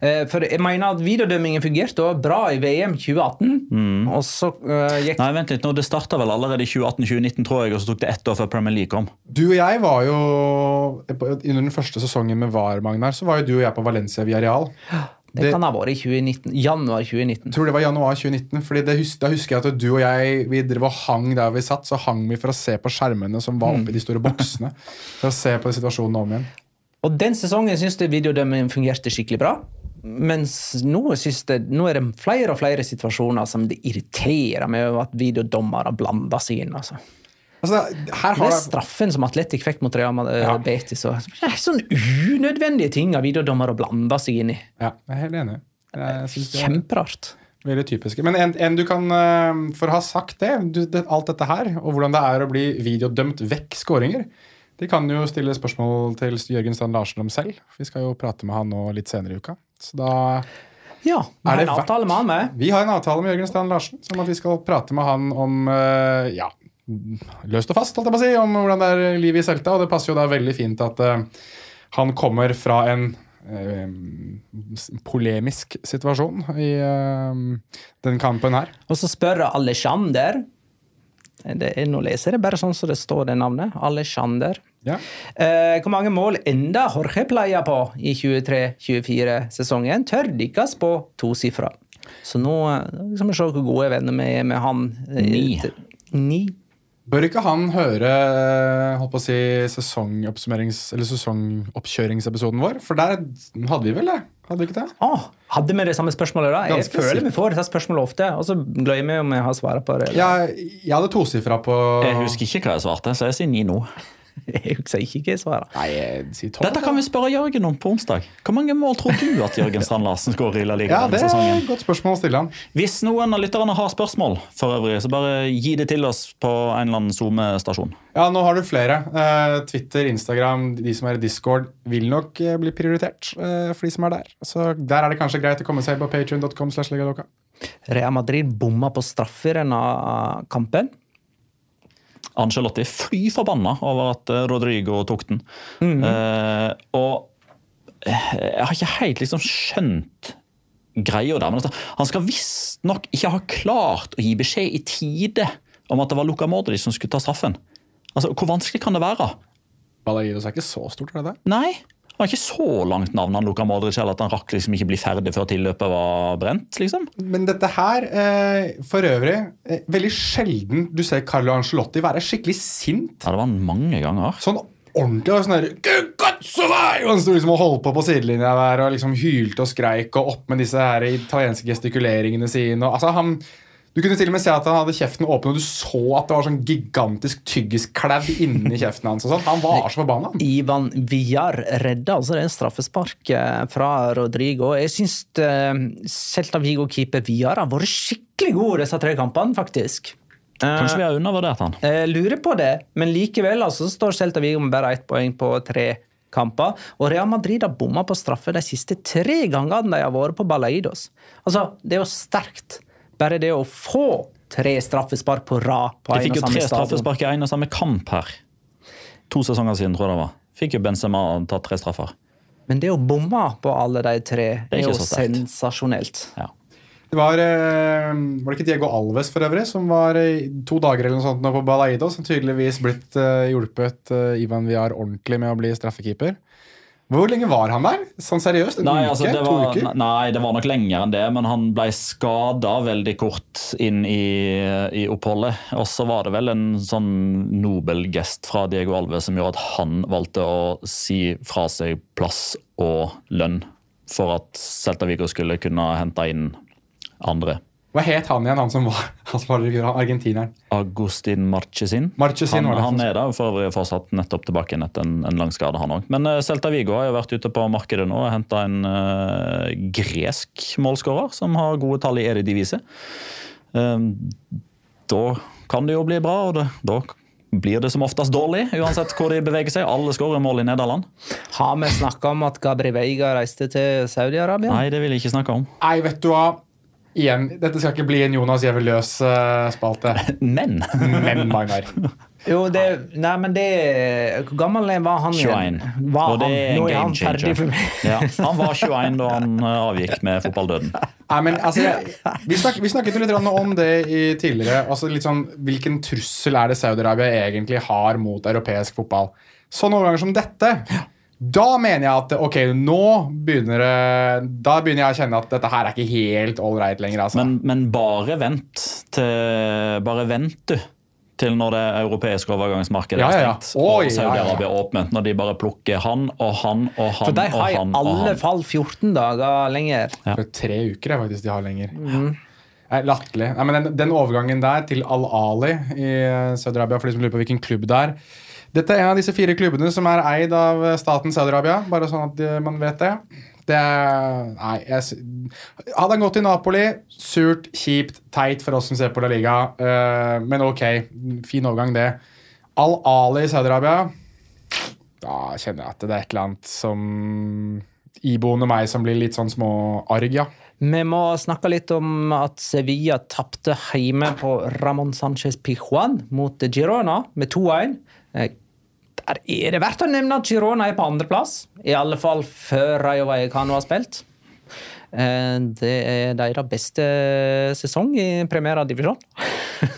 Eh, For jeg mener at videodømmingen fungerte også bra i VM 2018, og så uh, gikk Nei, vent litt, nå, Det starta vel allerede i 2018-2019, tror jeg, og så tok det ett år før Premier League kom. Du og jeg var jo Under den første sesongen med VAR, Magnar, så var jo du og jeg på Valencia Villarreal. Det det- kan ha vært i 2019, januar 2019. Tror det var januar 2019. fordi det hus Da husker jeg at du og jeg vi drev og hang der vi satt. Så hang vi for å se på skjermene som var oppi de store boksene. For å se på situasjonen om igjen. Og den sesongen syns jeg videodømmingen fungerte skikkelig bra. Mens nå, jeg, nå er det flere og flere situasjoner som det irriterer meg over at videodommere blander seg inn. altså. Altså, her Det er straffen som Atletic fikk mot Real Ja. Betis. Og, det er sånne unødvendige ting av videodommere å blande seg inn i. ja, jeg er helt enig. Jeg er Kjemperart. Veldig typisk. Men en, en du kan, eh, for å ha sagt det, du, det, alt dette her, og hvordan det er å bli videodømt vekk skåringer, de kan jo stille spørsmål til Jørgen Strand Larsen om selv. Vi skal jo prate med han nå litt senere i uka. Så da Ja, vi Er har det en avtale med han med. Vi har en avtale med Jørgen Strand Larsen som at vi skal prate med han om eh, ja, løst og fast, holdt jeg på å si, om hvordan det er livet i Selta. Og det passer jo da veldig fint at uh, han kommer fra en eh, polemisk situasjon i uh, den kampen her. Og så spør Alexander det er, Nå leser jeg det bare sånn som det står det navnet. Alexander. Ja. Eh, hvor mange mål enda Jorge pleier på i 23-24-sesongen? Tør dykkes på tosifra. Så nå eh, skal vi se hvor gode venner vi er med han. Eh, Ni. Ni. Bør ikke han høre eh, holdt på å si, sesongoppsummerings- eller sesongoppkjøringsepisoden vår? For der hadde vi vel det? Hadde vi ikke det? Ah, hadde vi det samme spørsmålet da? Jeg Ganske føler sikkert. vi får dette spørsmålet ofte, og så glemmer jeg om jeg har svaret på det. eller- Jeg, jeg hadde tosifra på Jeg husker ikke hva jeg svarte, så jeg sier ni nå. Jeg husker ikke hva jeg svarer. Nei, sier. Dette kan vi spørre Jørgen om på onsdag. Hvor mange mål tror du at Jørgen Strand Larsen skårer i La Liga Ja, det er et godt spørsmål å stille han. Hvis noen av lytterne har spørsmål, for øvrig, så bare gi det til oss på en eller annen SoMe-stasjon. Ja, nå har du flere. Eh, Twitter, Instagram, de som er i Discord, vil nok eh, bli prioritert eh, for de som er der. Så der er det kanskje greit å komme seg på patreon.com. slash. Real Madrid bomma på straffer i denne kampen. Angelotti er fly forbanna over at eh, Rodrigo tok den. Eh, og eh, jeg har ikke helt liksom skjønt greia der. Men altså, han skal visstnok ikke ha klart å gi beskjed i tide om at det var Luka Modric som skulle ta straffen. Altså, Hvor vanskelig kan det være? Balagidos er ikke så stort, er det det? Nei. Han har ikke så langt navn han Luka Modric heller at han rakk liksom ikke bli ferdig før tilløpet var brent. liksom. Men dette her, eh, for øvrig eh, Veldig sjelden du ser Carlo Angelotti være skikkelig sint. Ja, Det var han mange ganger. Sånn ordentlig og sånn der! Og Han sto liksom og holdt på på sidelinja der og liksom hylte og skreik og opp med disse her italienske gestikuleringene sine. Og, altså, han, du kunne til og med se at han hadde kjeften åpen, og du så at det var sånn gigantisk tyggiskladd inni kjeften hans. og sånn. Han var så forbanna. Ivan Villar redda altså det straffespark eh, fra Rodrigo. Jeg syns uh, Celta Vigo-keeper Villar har vært skikkelig god disse tre kampene, faktisk. Eh, Kanskje vi har undervurdert han. Jeg lurer på det, men likevel altså, så står Celta Vigo med bare ett poeng på tre kamper. Og Real Madrid har bomma på straffe de siste tre gangene de har vært på Balaidos. Altså, det er jo sterkt. Bare det å få tre straffespark på rad på De fikk jo tre straffespark i en og samme kamp her. To sesonger siden, tror jeg det var. Fikk jo Benzema tatt tre straffer. Men det å bomme på alle de tre Det er er, jo sensasjonelt. Ja. Det var, eh, var det ikke Diego Alves for øvrig, som var to dager eller noe sånt nå på Balaido, som tydeligvis blitt eh, hjulpet eh, Ivan Viar ordentlig med å bli straffekeeper. Hvor lenge var han der? Sånn seriøst? En Nei, uke? altså, det to var, uker? nei, det var nok lenger enn det, men han ble skada veldig kort inn i, i oppholdet. Og så var det vel en sånn nobel gest fra Diego Alve som gjorde at han valgte å si fra seg plass og lønn for at Celta Vigo skulle kunne hente inn andre. Hva het han igjen, han som var, Han som var argentineren. Agustin Marchesin. Marchesin han, han er da for øvrig fortsatt nettopp tilbake etter en, en lang skade, han òg. Men uh, Celta Vigo har jo vært ute på markedet nå og henta en uh, gresk målskårer som har gode tall i Eredivise. Uh, da kan det jo bli bra, og det, da blir det som oftest dårlig, uansett hvor de beveger seg. Alle skårer mål i Nederland. Har vi snakka om at Gabri Veiga reiste til Saudi-Arabia? Nei, det vil jeg ikke snakke om. Nei, vet du hva? Igjen, dette skal ikke bli en Jonas Giæver løs-spalte. Men Men, Magnar. Jo, det Nei, men det Hvor gammel var han 21. Var og det er en game changer. ja, han var 21 da han uh, avgikk med fotballdøden. Nei, men altså, jeg, vi, snak, vi snakket jo litt om det i tidligere. Altså, litt sånn, Hvilken trussel er det Saudi-Arabia egentlig har mot europeisk fotball? Sånne overganger som dette da mener jeg at ok, nå begynner det Da begynner jeg å kjenne at dette her er ikke helt all right lenger. altså. Men, men bare vent til Bare vent, du. Til når det europeiske overgangsmarkedet Ja, ja, er ja. stengt Oi, og ja, ja. Saudi-Arabia er åpnet. Når de bare plukker han og han og han For de har i alle fall 14 dager lenger. Ja. Det er tre uker er faktisk de har lenger. Mm. Latterlig. Den, den overgangen der til Al-Ali i eh, Saudi-Arabia, for de som lurer på hvilken klubb det er Dette er en av disse fire klubbene som er eid av staten Saudi-Arabia, bare sånn at eh, man vet det. Det Nei, jeg Hadde han gått til Napoli, surt, kjipt, teit for oss som ser på La Liga, eh, men ok, fin overgang, det. Al-Ali i Saudi-Arabia Da kjenner jeg at det er et eller annet som iboende meg som blir litt sånn små arg, ja. Vi må snakke litt om at Sevilla tapte hjemme på Ramón Sánchez Pijuan mot Girona med 2-1. Der er det verdt å nevne at Girona er på andreplass, i alle fall før Rayo Vallecano har spilt. Eh, Det er deres beste sesong i Primera divisjon.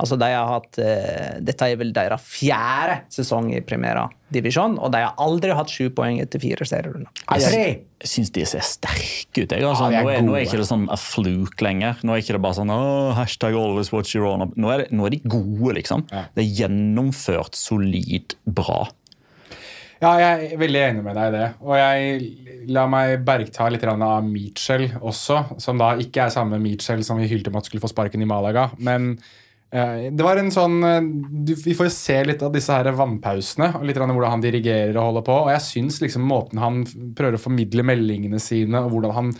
altså, de har hatt eh, Dette er vel deres fjerde sesong i Primera divisjon, og de har aldri hatt sju poeng etter fire serierunder. Jeg syns de ser sterke ut. Jeg, altså. Ja, er nå, er, nå er ikke det sånn a fluke lenger. Nå er ikke det bare sånn oh, hashtag always watch Girona. Nå er, det, nå er de gode, liksom. Det er gjennomført, solid, bra. Ja, jeg er veldig enig med deg i det. Og jeg la meg bergta litt av Mitchell også, som da ikke er samme Mitchell som vi hylte om at skulle få sparken i Malaga. Men det var en sånn eh, du, Vi får se litt av disse her vannpausene, og litt av hvordan han dirigerer og holder på. Og jeg syns liksom måten han prøver å formidle meldingene sine, og hvordan han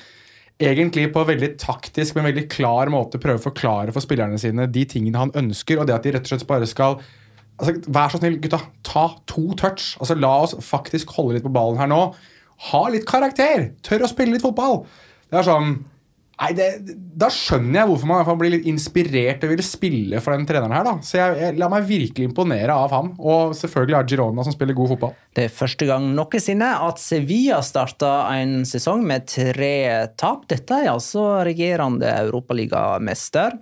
egentlig på veldig taktisk, men veldig klar måte prøver å forklare for spillerne sine de tingene han ønsker, og det at de rett og slett bare skal altså, Vær så snill, gutta. Ta to touch. Altså, La oss faktisk holde litt på ballen her nå. Ha litt karakter. Tør å spille litt fotball. Det er sånn Nei, det, Da skjønner jeg hvorfor man blir litt inspirert og vil spille for den treneren her. da. Så jeg, jeg la meg virkelig imponere av ham. Og selvfølgelig av Girona, som spiller god fotball. Det er første gang noensinne at Sevilla starta en sesong med tre tap. Dette er altså regjerende europaligamester.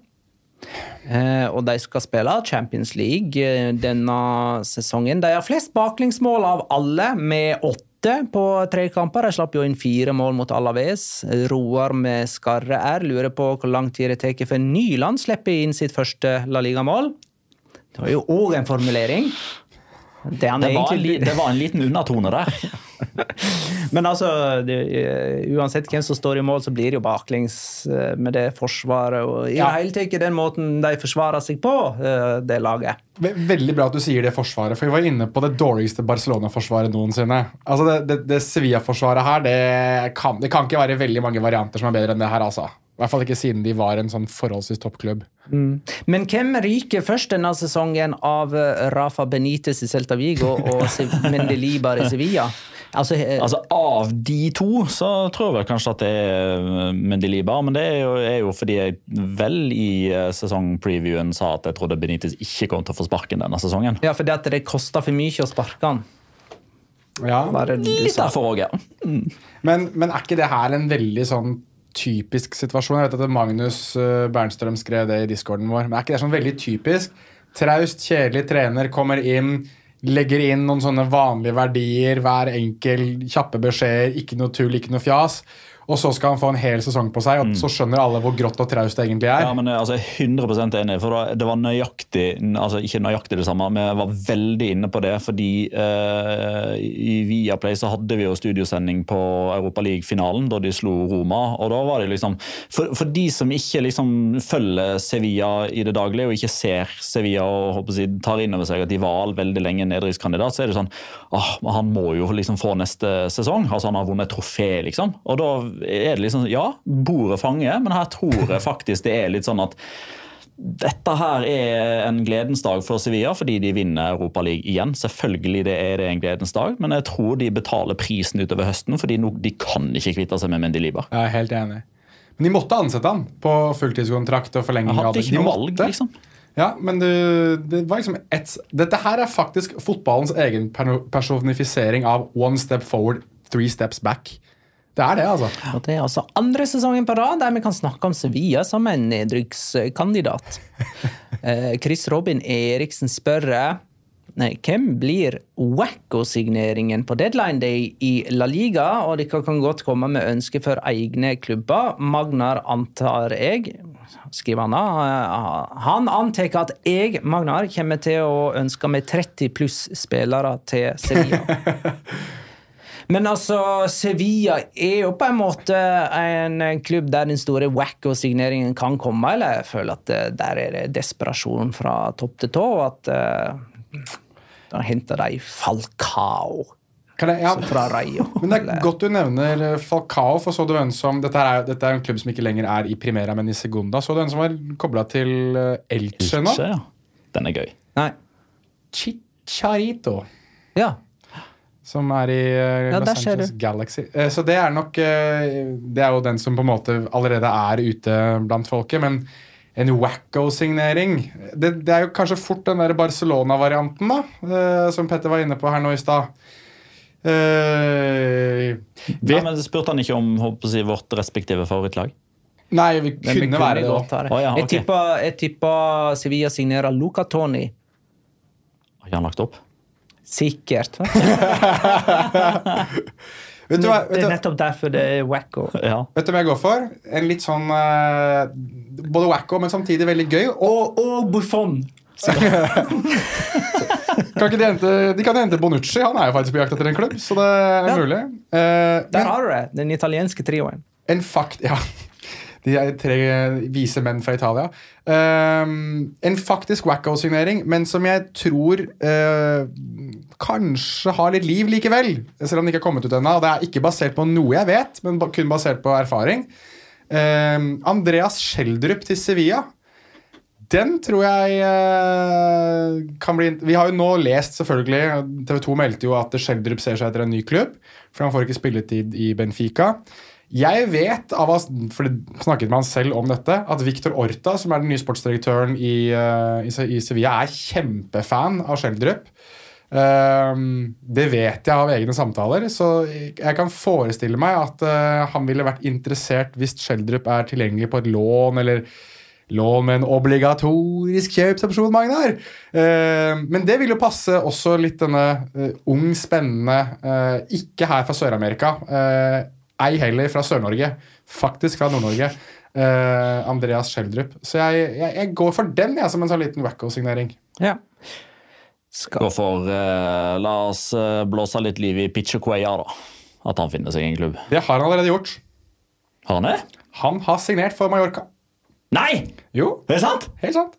Eh, og de skal spille Champions League eh, denne sesongen. De har flest baklengsmål av alle, med åtte på tre kamper. De slapp jo inn fire mål mot Alaves. Roar med skarre R lurer på hvor lang tid det tar før Nyland slipper inn sitt første La Liga-mål. Det var jo òg en formulering. Det, Det var, en, egentlig- en, det var en liten undertone der. Men altså, det, eh, uansett hvem som står i mål, så blir det jo baklengs eh, med det forsvaret. Og i Ja. hele tatt den måten de forsvarer seg på, eh, det laget. Veldig bra at du sier det forsvaret, for vi var inne på det dårligste Barcelona-forsvaret noensinne. Altså Det, det, det Sevilla-forsvaret her, det kan, det kan ikke være veldig mange varianter som er bedre enn det her. altså. I hvert fall ikke siden de var en sånn forholdsvis toppklubb. Men hvem ryker først denne sesongen av Rafa Benitez i Celta Vigo og Mendelibar i Sevilla? Altså, eh, Altså, Av de to så tror jeg kanskje at det er Mendelibar, men det er jo, er jo fordi jeg vel i eh, sesongpreviewen sa at jeg trodde Benitez ikke kom til å få sparken denne sesongen. ja, fordi at det koster for mye å sparke han. Ja, Litt derfor òg, ja. men, men er ikke det her en veldig sånn typisk situasjon? Jeg vet at Magnus eh, Bernstrøm skrev det i discorden vår. Men er ikke det sånn veldig typisk? Traust, kjedelig trener kommer inn, legger inn noen sånne vanlige verdier, hver enkel, kjappe beskjeder, ikke noe tull, ikke noe fjas. Og så skal han få en hel sesong på seg, og så skjønner alle hvor grått og traust det egentlig er. Ja, men altså, Jeg er 100% enig. for Det var nøyaktig altså ikke nøyaktig det samme, men jeg var veldig inne på det. fordi eh, i Viaplay så hadde vi jo studiosending på Europaliga-finalen da de slo Roma. og da var det liksom, For, for de som ikke liksom følger Sevilla i det daglige, og ikke ser Sevilla og si, tar inn over seg at de var veldig lenge nedrykkskandidat, så er det sånn åh, Han må jo liksom få neste sesong. altså Han har vunnet et trofé, liksom. Og da er det liksom Ja, bordet fanger, men her tror jeg faktisk det er litt sånn at dette her er en gledens dag for Sevilla fordi de vinner Europaligaen igjen. Selvfølgelig det er det en gledens dag, men jeg tror de betaler prisen utover høsten, fordi de kan ikke kvitte seg med Mendilibar. Jeg er helt enig. Men de måtte ansette han på fulltidskontrakt og forlenging. Av hadde ikke noe valg, liksom. Ja, men det, det var liksom et, Dette her er faktisk fotballens egen personifisering av one step forward, three steps back. Det er det, altså. Og det er altså andre sesongen på rad der vi kan snakke om Sevilla som en nedrykkskandidat. Eh, Chris Robin Eriksen spør nei, hvem blir wacko-signeringen på deadline day i La Liga, og dere kan godt komme med ønsker for egne klubber. Magnar antar jeg skriver han da. eh, Han antar at jeg, Magnar, kommer til å ønske meg 30 pluss spillere til Sevilla. Men altså, Sevilla er jo på en måte en klubb der den store wacko-signeringen kan komme, eller jeg føler at eh, der er det desperasjon fra topp til tå, at uh, da henter de Falcao Det, ja, fra Rayo. men det er Eller- godt du nevner eh, Falcao, for så du en som Dette er, dette er en klubb som ikke lenger er i Primera, men i Segunda. Så du en som var kobla til Elche nå? Elche, ja. Den er gøy. Nei. Chicharito. Ja. Som er i eh, Ja, Los Angeles. Galaxy. Eh, Så det er nok eh, Det er jo den som på en måte allerede er ute blant folket. Men en wacko-signering det, det er jo kanskje fort den der Barcelona-varianten, da. Som Petter var inne på her nå i stad. Uh, vet, men Spurte han ikke om håper jeg, å si, vårt respektive favorittlag? nei, vi kunne, vi kunne være det det. Oh, ja, Jeg tipper jeg tipper Sevilla signerer Luca Toni. Har ikke han lagt opp? Sikkert. Vet, du hva- Det er nettopp derfor det er wacko. Ja. vet du hva jeg går for? En litt sånn uh, Både wacko, men samtidig veldig gøy. Og Og, og Buffon! kan ikke de, hente, de kan hente Bonucci. Han er jo faktisk på jakt etter en klubb, så det er Ja. mulig. Uh, Der men- har du det. Den italienske trioen. En fakt... Ja. De er tre vise menn fra Italia. Um, en faktisk wacko-signering, men som jeg tror uh, kanskje har litt liv likevel. Selv om det ikke har kommet ut ennå. Det er ikke basert på noe jeg vet, men kun basert på erfaring. Um, Andreas Schjelderup til Sevilla. Den tror jeg uh, kan bli Vi har jo nå lest, selvfølgelig TV 2 meldte jo at Schjelderup ser seg etter en ny klubb, for han får ikke spilletid i Benfica. Jeg vet, av å for det snakket med han selv om dette, at Victor Orta, som er den nye sportsdirektøren i, eh, i, i Sevilla, er kjempefan av Schjelderup. Um, det vet jeg av egne samtaler, så jeg kan forestille meg at uh, han ville vært interessert hvis Schjelderup er tilgjengelig på et lån, eller lån med en obligatorisk kjøpsopsjon, Magnar. Uh, men det vil jo passe også litt denne uh, ung, spennende Ikke her fra Sør-Amerika, ei heller fra Sør-Norge, faktisk fra Nord-Norge. Uh, Andreas Schjelderup. Så jeg, jeg, jeg går for den jeg, som en sånn liten wacko-signering. Ja. Skal. Gå for uh, La oss eh, blåse litt liv i Pitcher Pichuqueya, da. At han finner seg en klubb. Det har han allerede gjort. Har han det? Han har signert for Mallorca. Nei! Jo, Er sant? helt sant.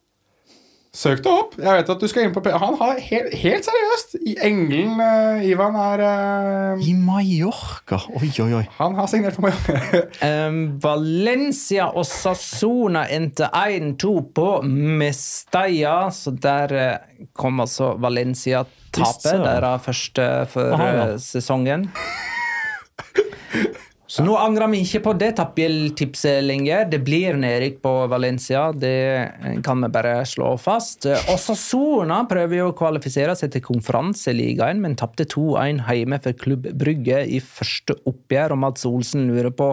Søk det opp. Jeg vet at du skal inn på P Han har helt, helt seriøst i Engelen uh, Ivan er uh, I Mallorca. Oi, oi, oi. Han har signert for Mallorca. Um, Valencia og Sassona endte 1-2 på Mestalla, så der uh, kom altså Valencia-tapet. Der deres første for Aha, ja. sesongen. Så nå angrer vi ikke på det tappeltipset lenger. Det blir nedrykk på Valencia, det kan vi bare slå fast. Også Sona prøver jo å kvalifisere seg til konferanseligaen, men tapte 2-1 hjemme for Klubb Brygge i første oppgjør, og Mads Olsen lurer på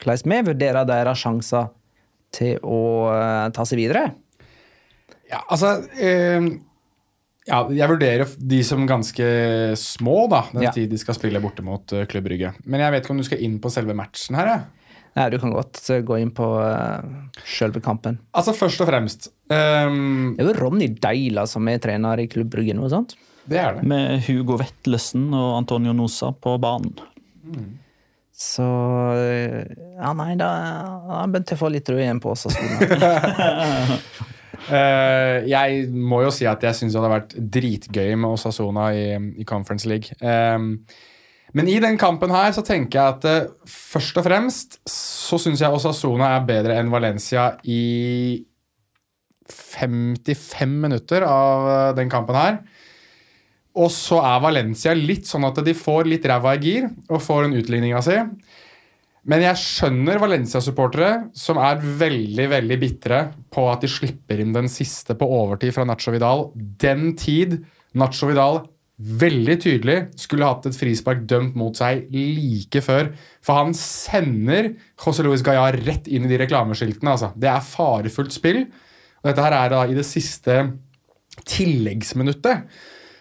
hvordan vi vurderer deres sjanser til å eh, ta seg videre. Ja, altså eh, Ja, jeg vurderer de som ganske små, da, den Ja. tid de skal spille borte mot uh, Klubb Brygge. Men jeg vet ikke om du skal inn på selve matchen her, Ja. Nei, du kan godt eh, gå inn på uh, selve kampen. Altså, først og fremst um, Det er jo Ronny Deila som er trener i Klubb Brygge nå, sant? Det er det. Med Hugo Vetlesen og Antonio Nosa på banen. Så eh, Ja, nei, da da begynte jeg å få litt rød igjen på oss. Eh, jeg må jo si at jeg syns det hadde vært dritgøy med Osasona i, i Conference League. Um, men i den kampen her så tenker jeg at uh, først og fremst så syns jeg Osasona er bedre enn Valencia i 55 minutter av eh, den kampen her. Og så er Valencia litt sånn at de får litt ræva i gir og får en utligninga si. Men jeg skjønner Valencia-supportere som er veldig veldig bitre på at de slipper inn den siste på overtid fra Nacho Vidal. Den tid Nacho Vidal veldig tydelig skulle hatt et frispark dømt mot seg like før. For han sender José Luis Gaia rett inn i de reklameskiltene. Altså. Det er farefullt spill. Og dette her er da i det siste tilleggsminuttet.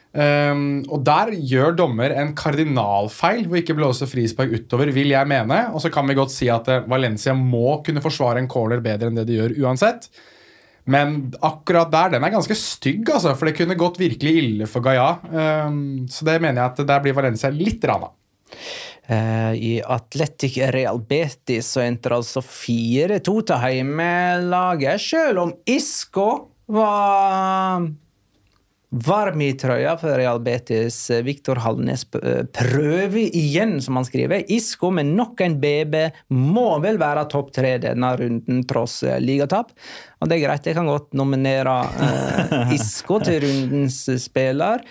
Um, og der gjør dommer en kardinalfeil ved ikke blåse frispark utover, vil jeg mene. Og så kan vi godt si at eh, Valencia må kunne forsvare en corner bedre enn det de gjør uansett. Men akkurat der, den er ganske stygg, altså, for det kunne gått virkelig ille for Gaia. Um, så det mener jeg at der blir Valencia litt rana. Uh, I Atletic Real Betis så endte altså 4-2 til heimelaget, selv om Isco var varm i trøya for Real Betis. Viktor Hallnes eh, prøver igjen, som han skriver. Isco med nok en BB må vel være topp tre denne runden, tross eh, ligatap. Og det er greit, jeg kan godt nominere uh, Isco til rundens spiller.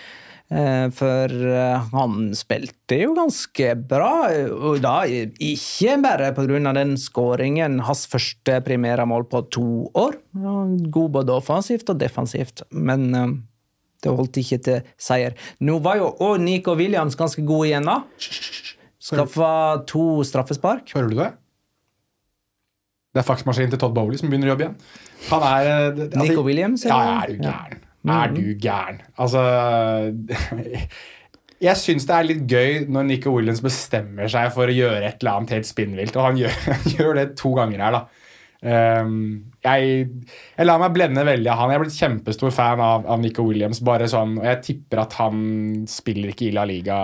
Eh, For eh, han spilte jo ganske bra, eh, og da ikke bare pga. den skåringen, hans første primærmål på to år. God både offensivt og defensivt, men eh, det holdt ikke til seier. Nå var jo òg Nico Williams ganske god igjen, da. Skaffa to straffespark. Hører du det? Det er faksmaskinen til Todd Bowley som begynner å jobbe igjen. Han er eh, altså, Nico Williams, Ja, eller? er du gæren? Er du gæren? Altså Jeg syns det er litt gøy når Nico Williams bestemmer seg for å gjøre et eller annet helt spinnvilt, og han gjør, han gjør det to ganger her, da. Um, jeg, jeg lar meg blende veldig av han. Jeg er blitt kjempestor fan av, av Nico Williams. bare sånn, og Jeg tipper at han spiller ikke i La Liga.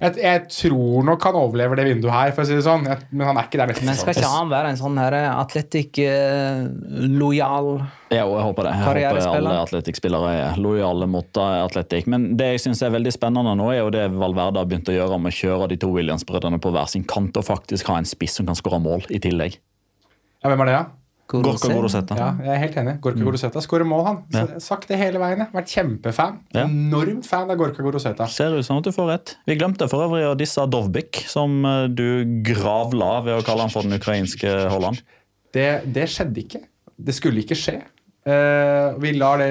Jeg, jeg tror nok han overlever det vinduet her, for å si det sånn. Jeg, men han er ikke der neste Men skal ikke han være en sånn her atletic-lojal Ja, jeg håper det. Jeg håper alle atletikkspillere er lojale mot eh, atletikk. Men det jeg synes er veldig spennende nå, er jo det Valverde har begynt å gjøre med å kjøre de to Williams-brødrene på hver sin kant, og faktisk ha en spiss som kan skåre mål i tillegg. Ja, hvem er det, da? Gorka Goroseta. Ja, jeg er helt enig. Gorka Goroseta skårer mål, han. Ja. Sagt det hele veien. jeg. Vært kjempefan. Ja. Enormt fan av Gorka Goroseta. Ser ut som at du får rett. Vi glemte for øvrig å disse Dovbik, som eh, du gravla ved å kalle han for den ukrainske Holland. Det, det skjedde ikke. Det skulle ikke skje. Eh, vi lar det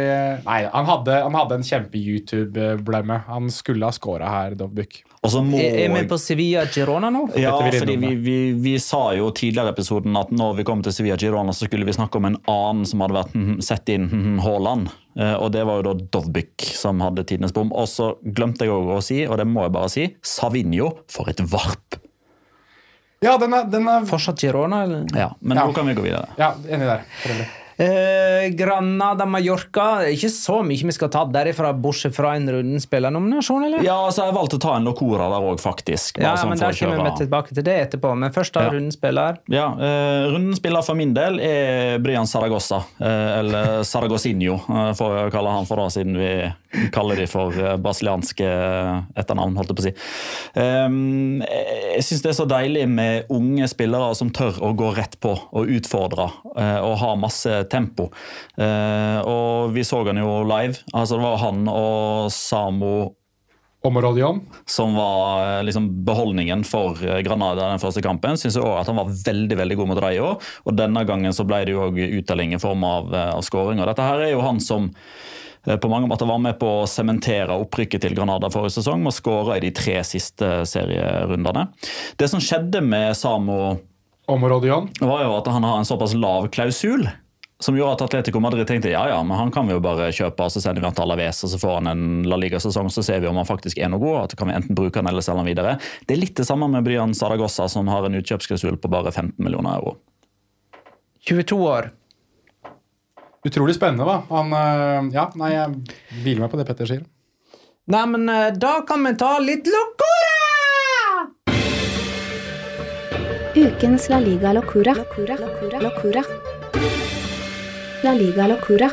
Nei, han hadde, han hadde en kjempe-YouTube-blemme. Han skulle ha scora her, Dovbuk. Og så må Er er vi på Sevilla Girona nå? Ja, Dette fordi vi, vi, vi sa jo tidligere i episoden at når vi kom til Sevilla Girona, så skulle vi snakke om en annen som hadde vært hm, sett inn hm, Haaland. Eh, Og det var jo da Dovbik som hadde tidenes bom. Og så glemte jeg å si, og det må jeg bare si, Savinho for et varp. Ja, den er, den er Fortsatt Girona, eller? Ja, Men Ja. nå kan vi gå videre. Ja, enig der. for øvrig. Eh, Granada Mallorca. Ikke så mye vi skal ta derifra, bortsett fra en rundespillernominasjon, eller? Ja, altså, jeg valgte å ta en Locora der òg, faktisk. Ja, sånn men da kommer vi tilbake til det etterpå. Men først da Ja. rundenspiller. Ja, eh, rundenspiller for min del er Brian Saragossa, eh, eller Saragosinho, eh, får vi kalle han for da, siden vi kaller de for eh, brasilianske eh, etternavn, holdt jeg på å si. Um, jeg syns det er så deilig med unge spillere som tør å gå rett på og utfordre eh, og ha masse tempo. Og vi så han jo live. altså Det var han og Samo Omaradian. som var liksom beholdningen for Granada den første kampen. Synes jeg også at han var veldig veldig god mot Rayo, og denne gangen så ble det jo òg uttelling i form av, av skåring. Og Dette her er jo han som på mange måter var med på å sementere opprykket til Granada forrige sesong og skåra i de tre siste serierundene. Det som skjedde med Samo, Omorodion. var jo at han har en såpass lav klausul som gjorde at Atletico Madrid tenkte ja, ja, men han kan vi jo bare kjøpe, og så sender vi han til Alaves, og så får han en La Liga-sesong, så ser vi om han faktisk er noe god, at kan vi enten bruke han eller selge han videre. Det er litt det samme med Brian Saragossa, som har en utkjøpsklausul på bare 15 millioner euro. 22 år. Utrolig spennende, da. Han, øh, ja, nei, jeg hviler meg på det Petter sier. Nei, men eh, da kan vi ta litt locora! Ukens La Liga Locura. Locura. Locura. Locura. La Liga Locura.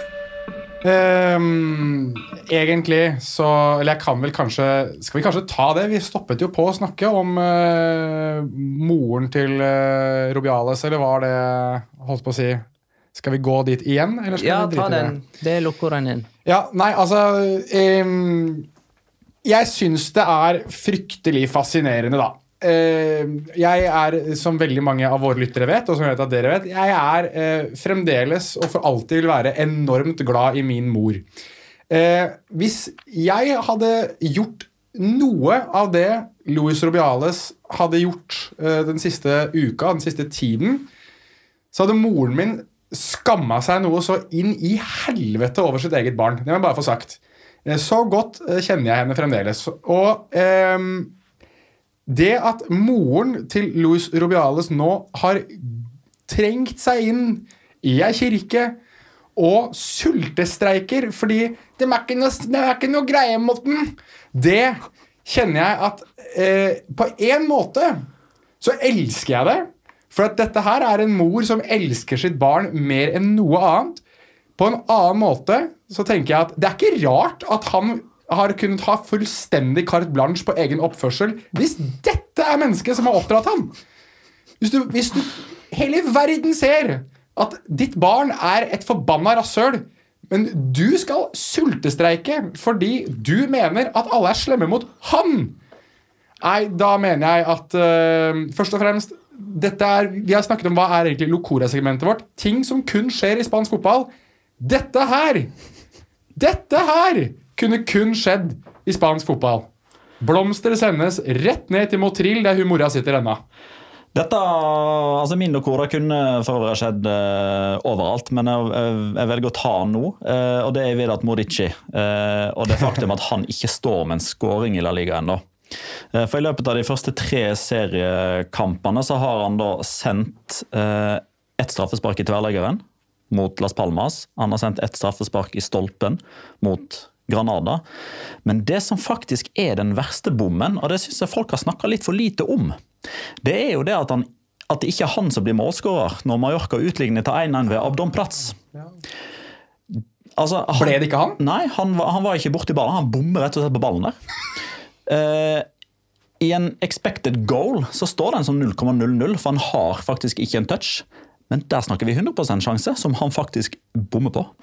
Um, egentlig så Eller jeg kan vel kanskje Skal vi kanskje ta det? Vi stoppet jo på å snakke om uh, moren til uh, Robiales, eller var det Holdt på å si Skal vi gå dit igjen, eller skal Ja, vi drite ta i det? den. Det er den inn. Ja, nei, altså um, Jeg syns det er fryktelig fascinerende, da. Uh, jeg er, som veldig mange av våre lyttere vet, og som jeg vet at dere vet, jeg er uh, fremdeles og for alltid vil være enormt glad i min mor. Uh, hvis jeg hadde gjort noe av det Louis Robiales hadde gjort eh, den siste uka, den siste tiden, så hadde moren min skamma seg noe så inn i helvete over sitt eget barn. Det må jeg bare få sagt. Eh, Så godt eh, kjenner jeg henne fremdeles. Og ehm, det at moren til Louis Robiales nå har trengt seg inn i ei kirke og sultestreiker fordi det er ikke noe, det er ikke noe greie mot den, det kjenner jeg at eh, På en måte så elsker jeg det. For at dette her er en mor som elsker sitt barn mer enn noe annet. På en annen måte så tenker jeg at det er ikke rart at han har kunnet ha fullstendig carte blanche på egen oppførsel hvis dette er mennesket som har oppdratt ham. Hvis du, hvis du hele verden ser at ditt barn er et forbanna rasshøl, men du skal sultestreike fordi du mener at alle er slemme mot han, Nei, da mener jeg at uh, først og fremst er, Vi har snakket om hva er egentlig Locora-segmentet vårt. Ting som kun skjer i spansk fotball. Dette her Dette her kunne kun skjedd i spansk fotball. Blomster sendes rett ned til Motril, der hun mora sitter ennå. Dette, altså Min Locora kunne for øvrig skjedd uh, overalt, men jeg, jeg, jeg velger å ta den nå. Uh, og det er Vedat Morici uh, og det faktum at han ikke står med en scoring i La Liga ennå. Eh, For I løpet av de første tre seriekampene så har han da sendt eh, ett straffespark i tverrleggeren mot Las Palmas. Han har sendt ett straffespark i stolpen mot Granada. Men det som faktisk er den verste bommen, og det syns jeg folk har snakka litt for lite om, det er jo det at, han, at det ikke er han som blir målskårer når Mallorca utligner til 1-1 ved Abdon Platz. Altså, han, Ble det ikke han? Nei, han var, han var ikke borti ballen. Han bommer rett og slett på ballen der. Eh, I en expected goal så står den en sånn 0,00, for han har faktisk ikke en touch. Men der snakker vi 100% sjanse, som han faktisk bommer på.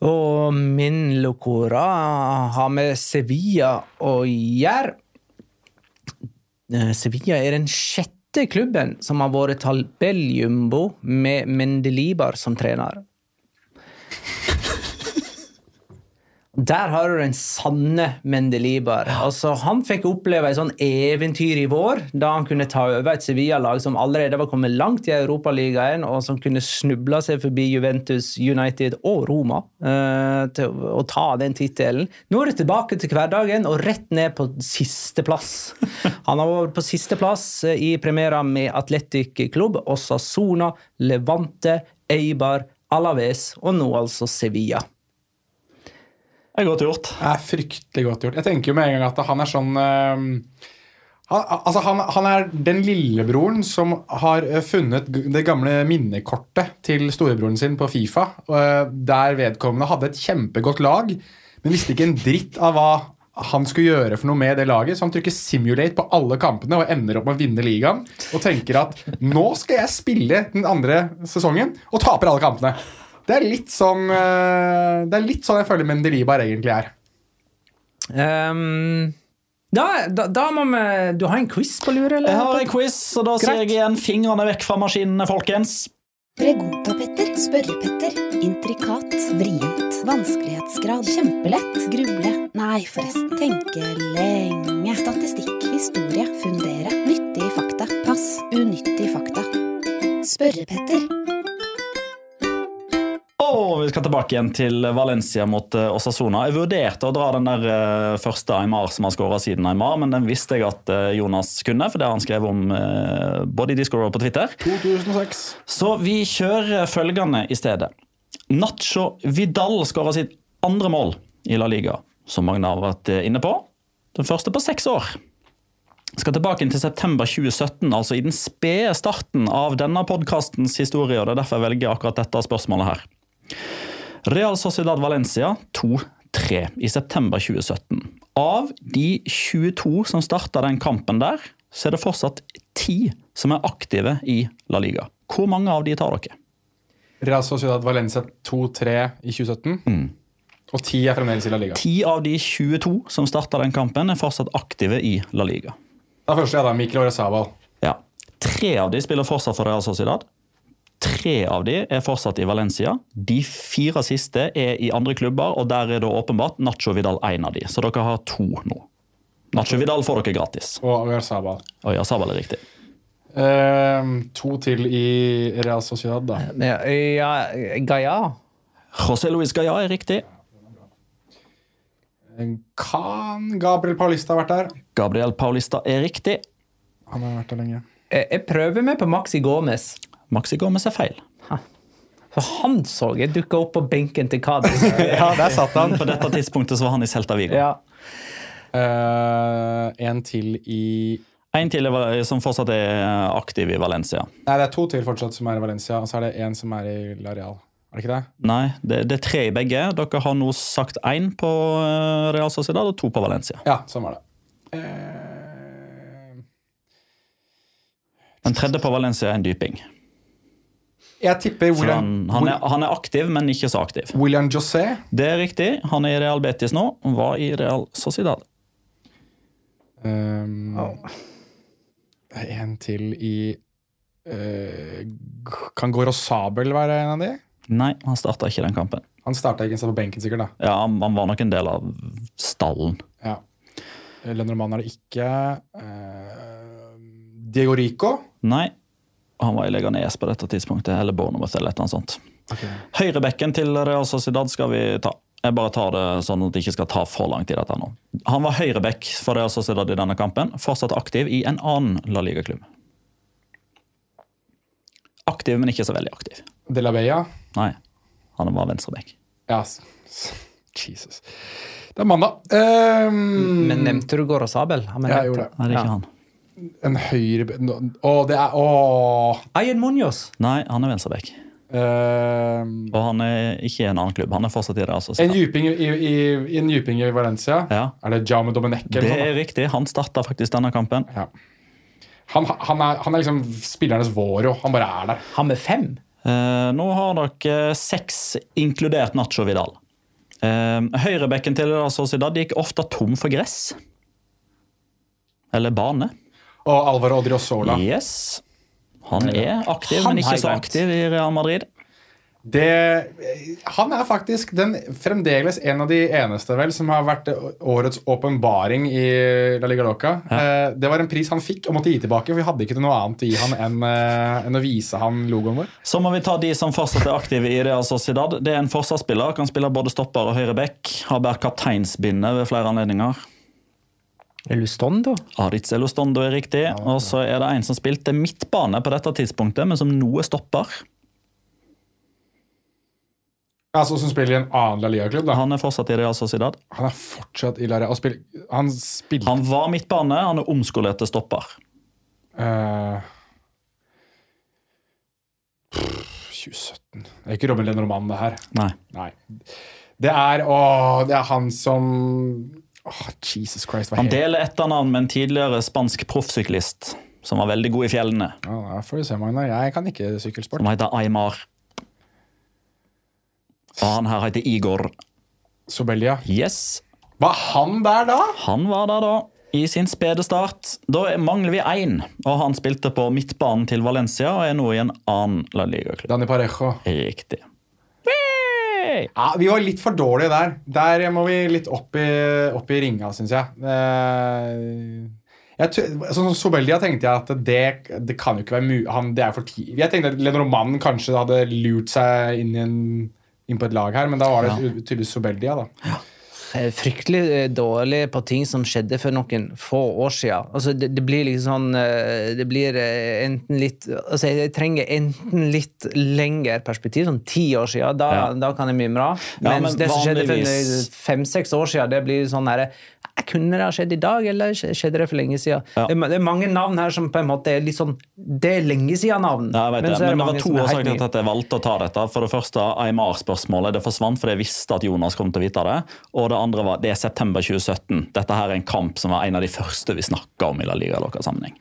Og min locora har med Sevilla å gjøre. Eh, Sevilla er den sjette klubben som har vært tabelljumbo med Mendelibar som trener. Der har du den sanne Mendelibar. Altså, han fikk oppleve et sånn eventyr i vår, da han kunne ta over et Sevilla-lag som allerede var kommet langt i Europaligaen, og som kunne snuble seg forbi Juventus, United og Roma eh, til å ta den tittelen. Nå er det tilbake til hverdagen og rett ned på sisteplass. Han har vært på sisteplass i premiera med Atletic Klubb, Osasona, Levante, Eibar, Alaves og nå altså Sevilla. Det er godt gjort. Det er fryktelig godt gjort. Jeg tenker jo med en gang at han er sånn eh, han, altså han, han er den lillebroren som har eh, funnet det gamle minnekortet til storebroren sin på Fifa, eh, der vedkommende hadde et kjempegodt lag, men visste ikke en dritt av hva han skulle gjøre for noe med det laget, så han trykker simulate på alle kampene og ender opp med å vinne ligaen. Og tenker at nå skal jeg spille den andre sesongen og taper alle kampene. Det er litt sånn eh, Det er litt sånn jeg føler Mendelibar egentlig er. Um, da, da, da må vi Du har en quiz på lur, eller? Jeg har en quiz, og da sier jeg igjen fingrene vekk fra maskinene, folkens. Pregunta-Petter, spørre-Petter, intrikat, vrient, vanskelighetsgrad, kjempelett, gruble, nei forresten, tenke lenge, statistikk, historie, fundere, nyttige fakta, pass, unyttige fakta. Spørre-Petter. Tilbake igjen til Valencia mot uh, Osasona. Jeg vurderte å dra den der uh, første Aymar som har skåra siden Aymar, men den visste jeg at uh, Jonas kunne, for det har han skrevet om uh, både i Discord og på Twitter. 2006. Så vi kjører følgende i stedet. Nacho Vidal skåra sitt andre mål i La Liga, som mange har vært eh, inne på. Den første på seks år. Skal tilbake til september 2017, altså i den spede starten av denne podkastens historie. og Det er derfor jeg velger akkurat dette spørsmålet her. Real Sociedad Valencia 2-3 i september 2017. Av de 22 som starta den kampen der, så er det fortsatt 10 som er aktive i La Liga. Hvor mange av de tar dere? Real Sociedad Valencia 2-3 i 2017. Og 10 er fremdeles i La Liga. 10 av de 22 som starta den kampen, er fortsatt aktive i La Liga. Da første er da, Mikkel Oresabal. Ja. Tre av de spiller fortsatt for Real Sociedad. Tre av de er fortsatt i Valencia. De fire siste er i andre klubber, og der er det åpenbart Nacho Vidal en av de. Så dere har to nå. Nacho Vidal får dere gratis. Og. Og ja, er riktig. Ehm, to til i Real Sociedad, da. Ja, ja, Gaia. José Luis Gaia er riktig. Kan Gabriel Paulista ha vært der? Gabriel Paulista er riktig. Han har vært der lenge. Jeg jeg prøver meg på Maxi Gomez. Maxi Gomez er feil. For han så jeg dukka opp på benken til Cádiz. Ja, der satt han. På dette tidspunktet så var han i Celta Vigo. ja. Uh, en til i En til som fortsatt er aktiv i Valencia. Nei, det er to til fortsatt som er i Valencia, og så er det en som er i Lareal. Er det ikke det? Nei, det, det er tre i begge. Dere har nå sagt én på eh, Real Sociedad og to på Valencia. Ja, sånn var det. Uh... Den tredje på Valencia er en dyping. Jeg tipper William, han, han, er, han er aktiv, men ikke så aktiv. William José. Det er riktig. Han er i Real Betis nå. Han Var i Real Sociedad. Um, er En til i uh, Kan Goro Sabel være en av de? Nei, han starta ikke den kampen. Han starta ikke, han på benken, sikkert. da. Ja, han, han var nok en del av stallen. Ja. Lenormann er det ikke. Uh, Diego Rico. Nei, han var i Leganes på dette tidspunktet, eller Bournemouth eller et eller annet sånt. Høyrebekken til Real Sociedad skal vi ta. Jeg bare tar det sånn at det ikke skal ta for lang tid. dette nå. Han var høyreback for Real Sociedad i denne kampen. Fortsatt aktiv i en annen La Liga-klubb. Aktiv, men ikke så veldig aktiv. De la Bella. Nei, han var venstreback. Ja, Jesus. Det er mandag. Um, Men nevnte du Goro Sabel? Han Ja, jeg gjorde det. Nei, det er ikke Ja. han. En høyre Å, det er Å! Ayen Munoz. Nei, han er venstreback. Uh, Og han er ikke i en annen klubb. Han er fortsatt i Real en djuping i, i, i, en djuping i Valencia. Ja. Er det Jaume Domenech? Det er riktig. Han starta faktisk denne kampen. Ja. Han, han, er, han er liksom spillernes Våro. Han bare er der. Han med fem. Uh, nå har dere seks, inkludert Nacho Vidal. Uh, høyrebekken til Sociedad gikk ofte tom for gress. Eller bane. Og Alvar Odriozola. Yes. Han er aktiv, Han men ikke så aktiv i Real Madrid. Det, han er faktisk den, fremdeles en av de eneste vel som har vært årets åpenbaring i La Liga Loca. Ja. det var en pris han fikk og måtte gi tilbake, for vi hadde ikke noe annet å gi han enn, eh, enn å vise han logoen vår. Så må vi ta de som fortsatt er aktive i Real Sociedad. Det er en forsvarsspiller, kan spille både stopper og høyre back. Har båret kapteinsbindet ved flere anledninger. Lustondo. Aritz Elustondo er riktig. Og så er det en som spilte midtbane på dette tidspunktet, men som nå er stopper. Altså Som spiller i en annen La Liga-klubb. da. Han er fortsatt i Real Sociedad. Han er fortsatt i La og spiller- Han spil Han var midtbane, han er omskolert til stopper. Uh, 2017 Det er ikke Robin Lenormand, det her. Nei. Nei. Det er Å, det er han som Åh, Jesus Christ. Han deler etternavn med en tidligere spansk proffsyklist som var veldig god i fjellene. Ja, får du se, Magnar. Jeg kan ikke sykkelsport. Som heter Aymar. Og han her heter Igor. Sobelia. Yes, Var han der da? han var der da. I sin spede start. Da mangler vi én, og han spilte på midtbanen til Valencia og er nå i en annen La Liga-klubb. Dani Parejo. Riktig. Ja, Vi var litt for dårlige der. Der må vi litt opp i, opp i ringa, syns jeg. Eh, jeg sånn som Sobelia tenkte jeg at det, det kan jo ikke være mulig det er for tidlig. Jeg tenkte at Lenormand kanskje hadde lurt seg inn i en, inn på et lag her, men da var det tydeligvis Sobeldia. da. Er fryktelig eh, dårlig på ting som skjedde for noen få år siden. Altså, det, det blir liksom sånn eh, Det blir eh, enten litt Altså, jeg trenger enten litt lengre perspektiv, sånn ti år siden. Da, Ja. da kan jeg mimre. Ja, Mens men det som skjedde for fem-seks år siden, det blir sånn herre Kunne det ha skjedd i dag, eller skjedde det for lenge siden? Ja. Det, er, det er mange navn her som på en måte er litt sånn Det er lenge siden-navn. Ja, jeg vet det. så er Men det mange var to er årsaker til at jeg valgte å ta dette. For det første, AMR-spørsmålet det forsvant fordi jeg visste at Jonas kom til å vite det. Og det andre var det er september 2017. Dette her er en kamp som var en av de første vi snakka om i La Liga-sammenheng.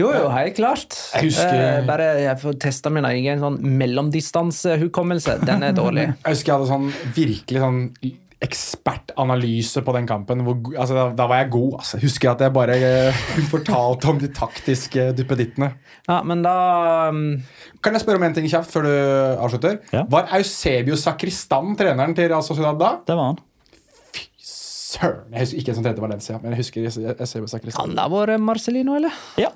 Jo, jo, helt klart. Jeg husker- Eh, bare jeg får testa min egen sånn mellomdistansehukommelse. Den er dårlig. Jeg husker jeg hadde sånn virkelig sånn ekspertanalyse på den kampen. Hvor, altså, da, da var jeg god. Altså. Jeg husker at jeg bare uh, fortalte om de taktiske duppedittene. Ja, men da um, Kan jeg spørre om en ting kjapt før du avslutter? Ja. Var Eusebio Sakristan treneren til Real Sociedad da? Det var han. Søren! Jeg husker ikke en som trente Valencia, men jeg husker Eusebio Sakristan. Kan det ha vært Marcelino, eller? Ja.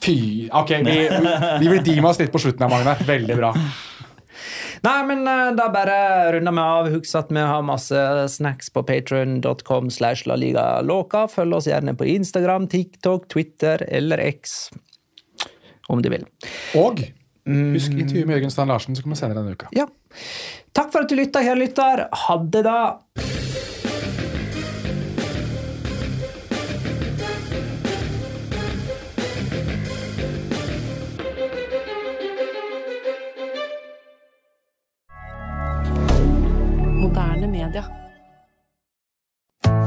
Fy! Ok, vi, vi vi dime oss litt på slutten her, Magne. Veldig bra. Nei, men eh, da bare runder vi av. Husk at vi har masse snacks på patron.com slash la liga. Følg oss gjerne på Instagram, TikTok, Twitter eller X. Om du vil. Og husk intervjuet med Jørgen Stein Larsen, som kommer senere denne uka. Ja. Takk for at du lytta, kjære lytter. Ha det, da.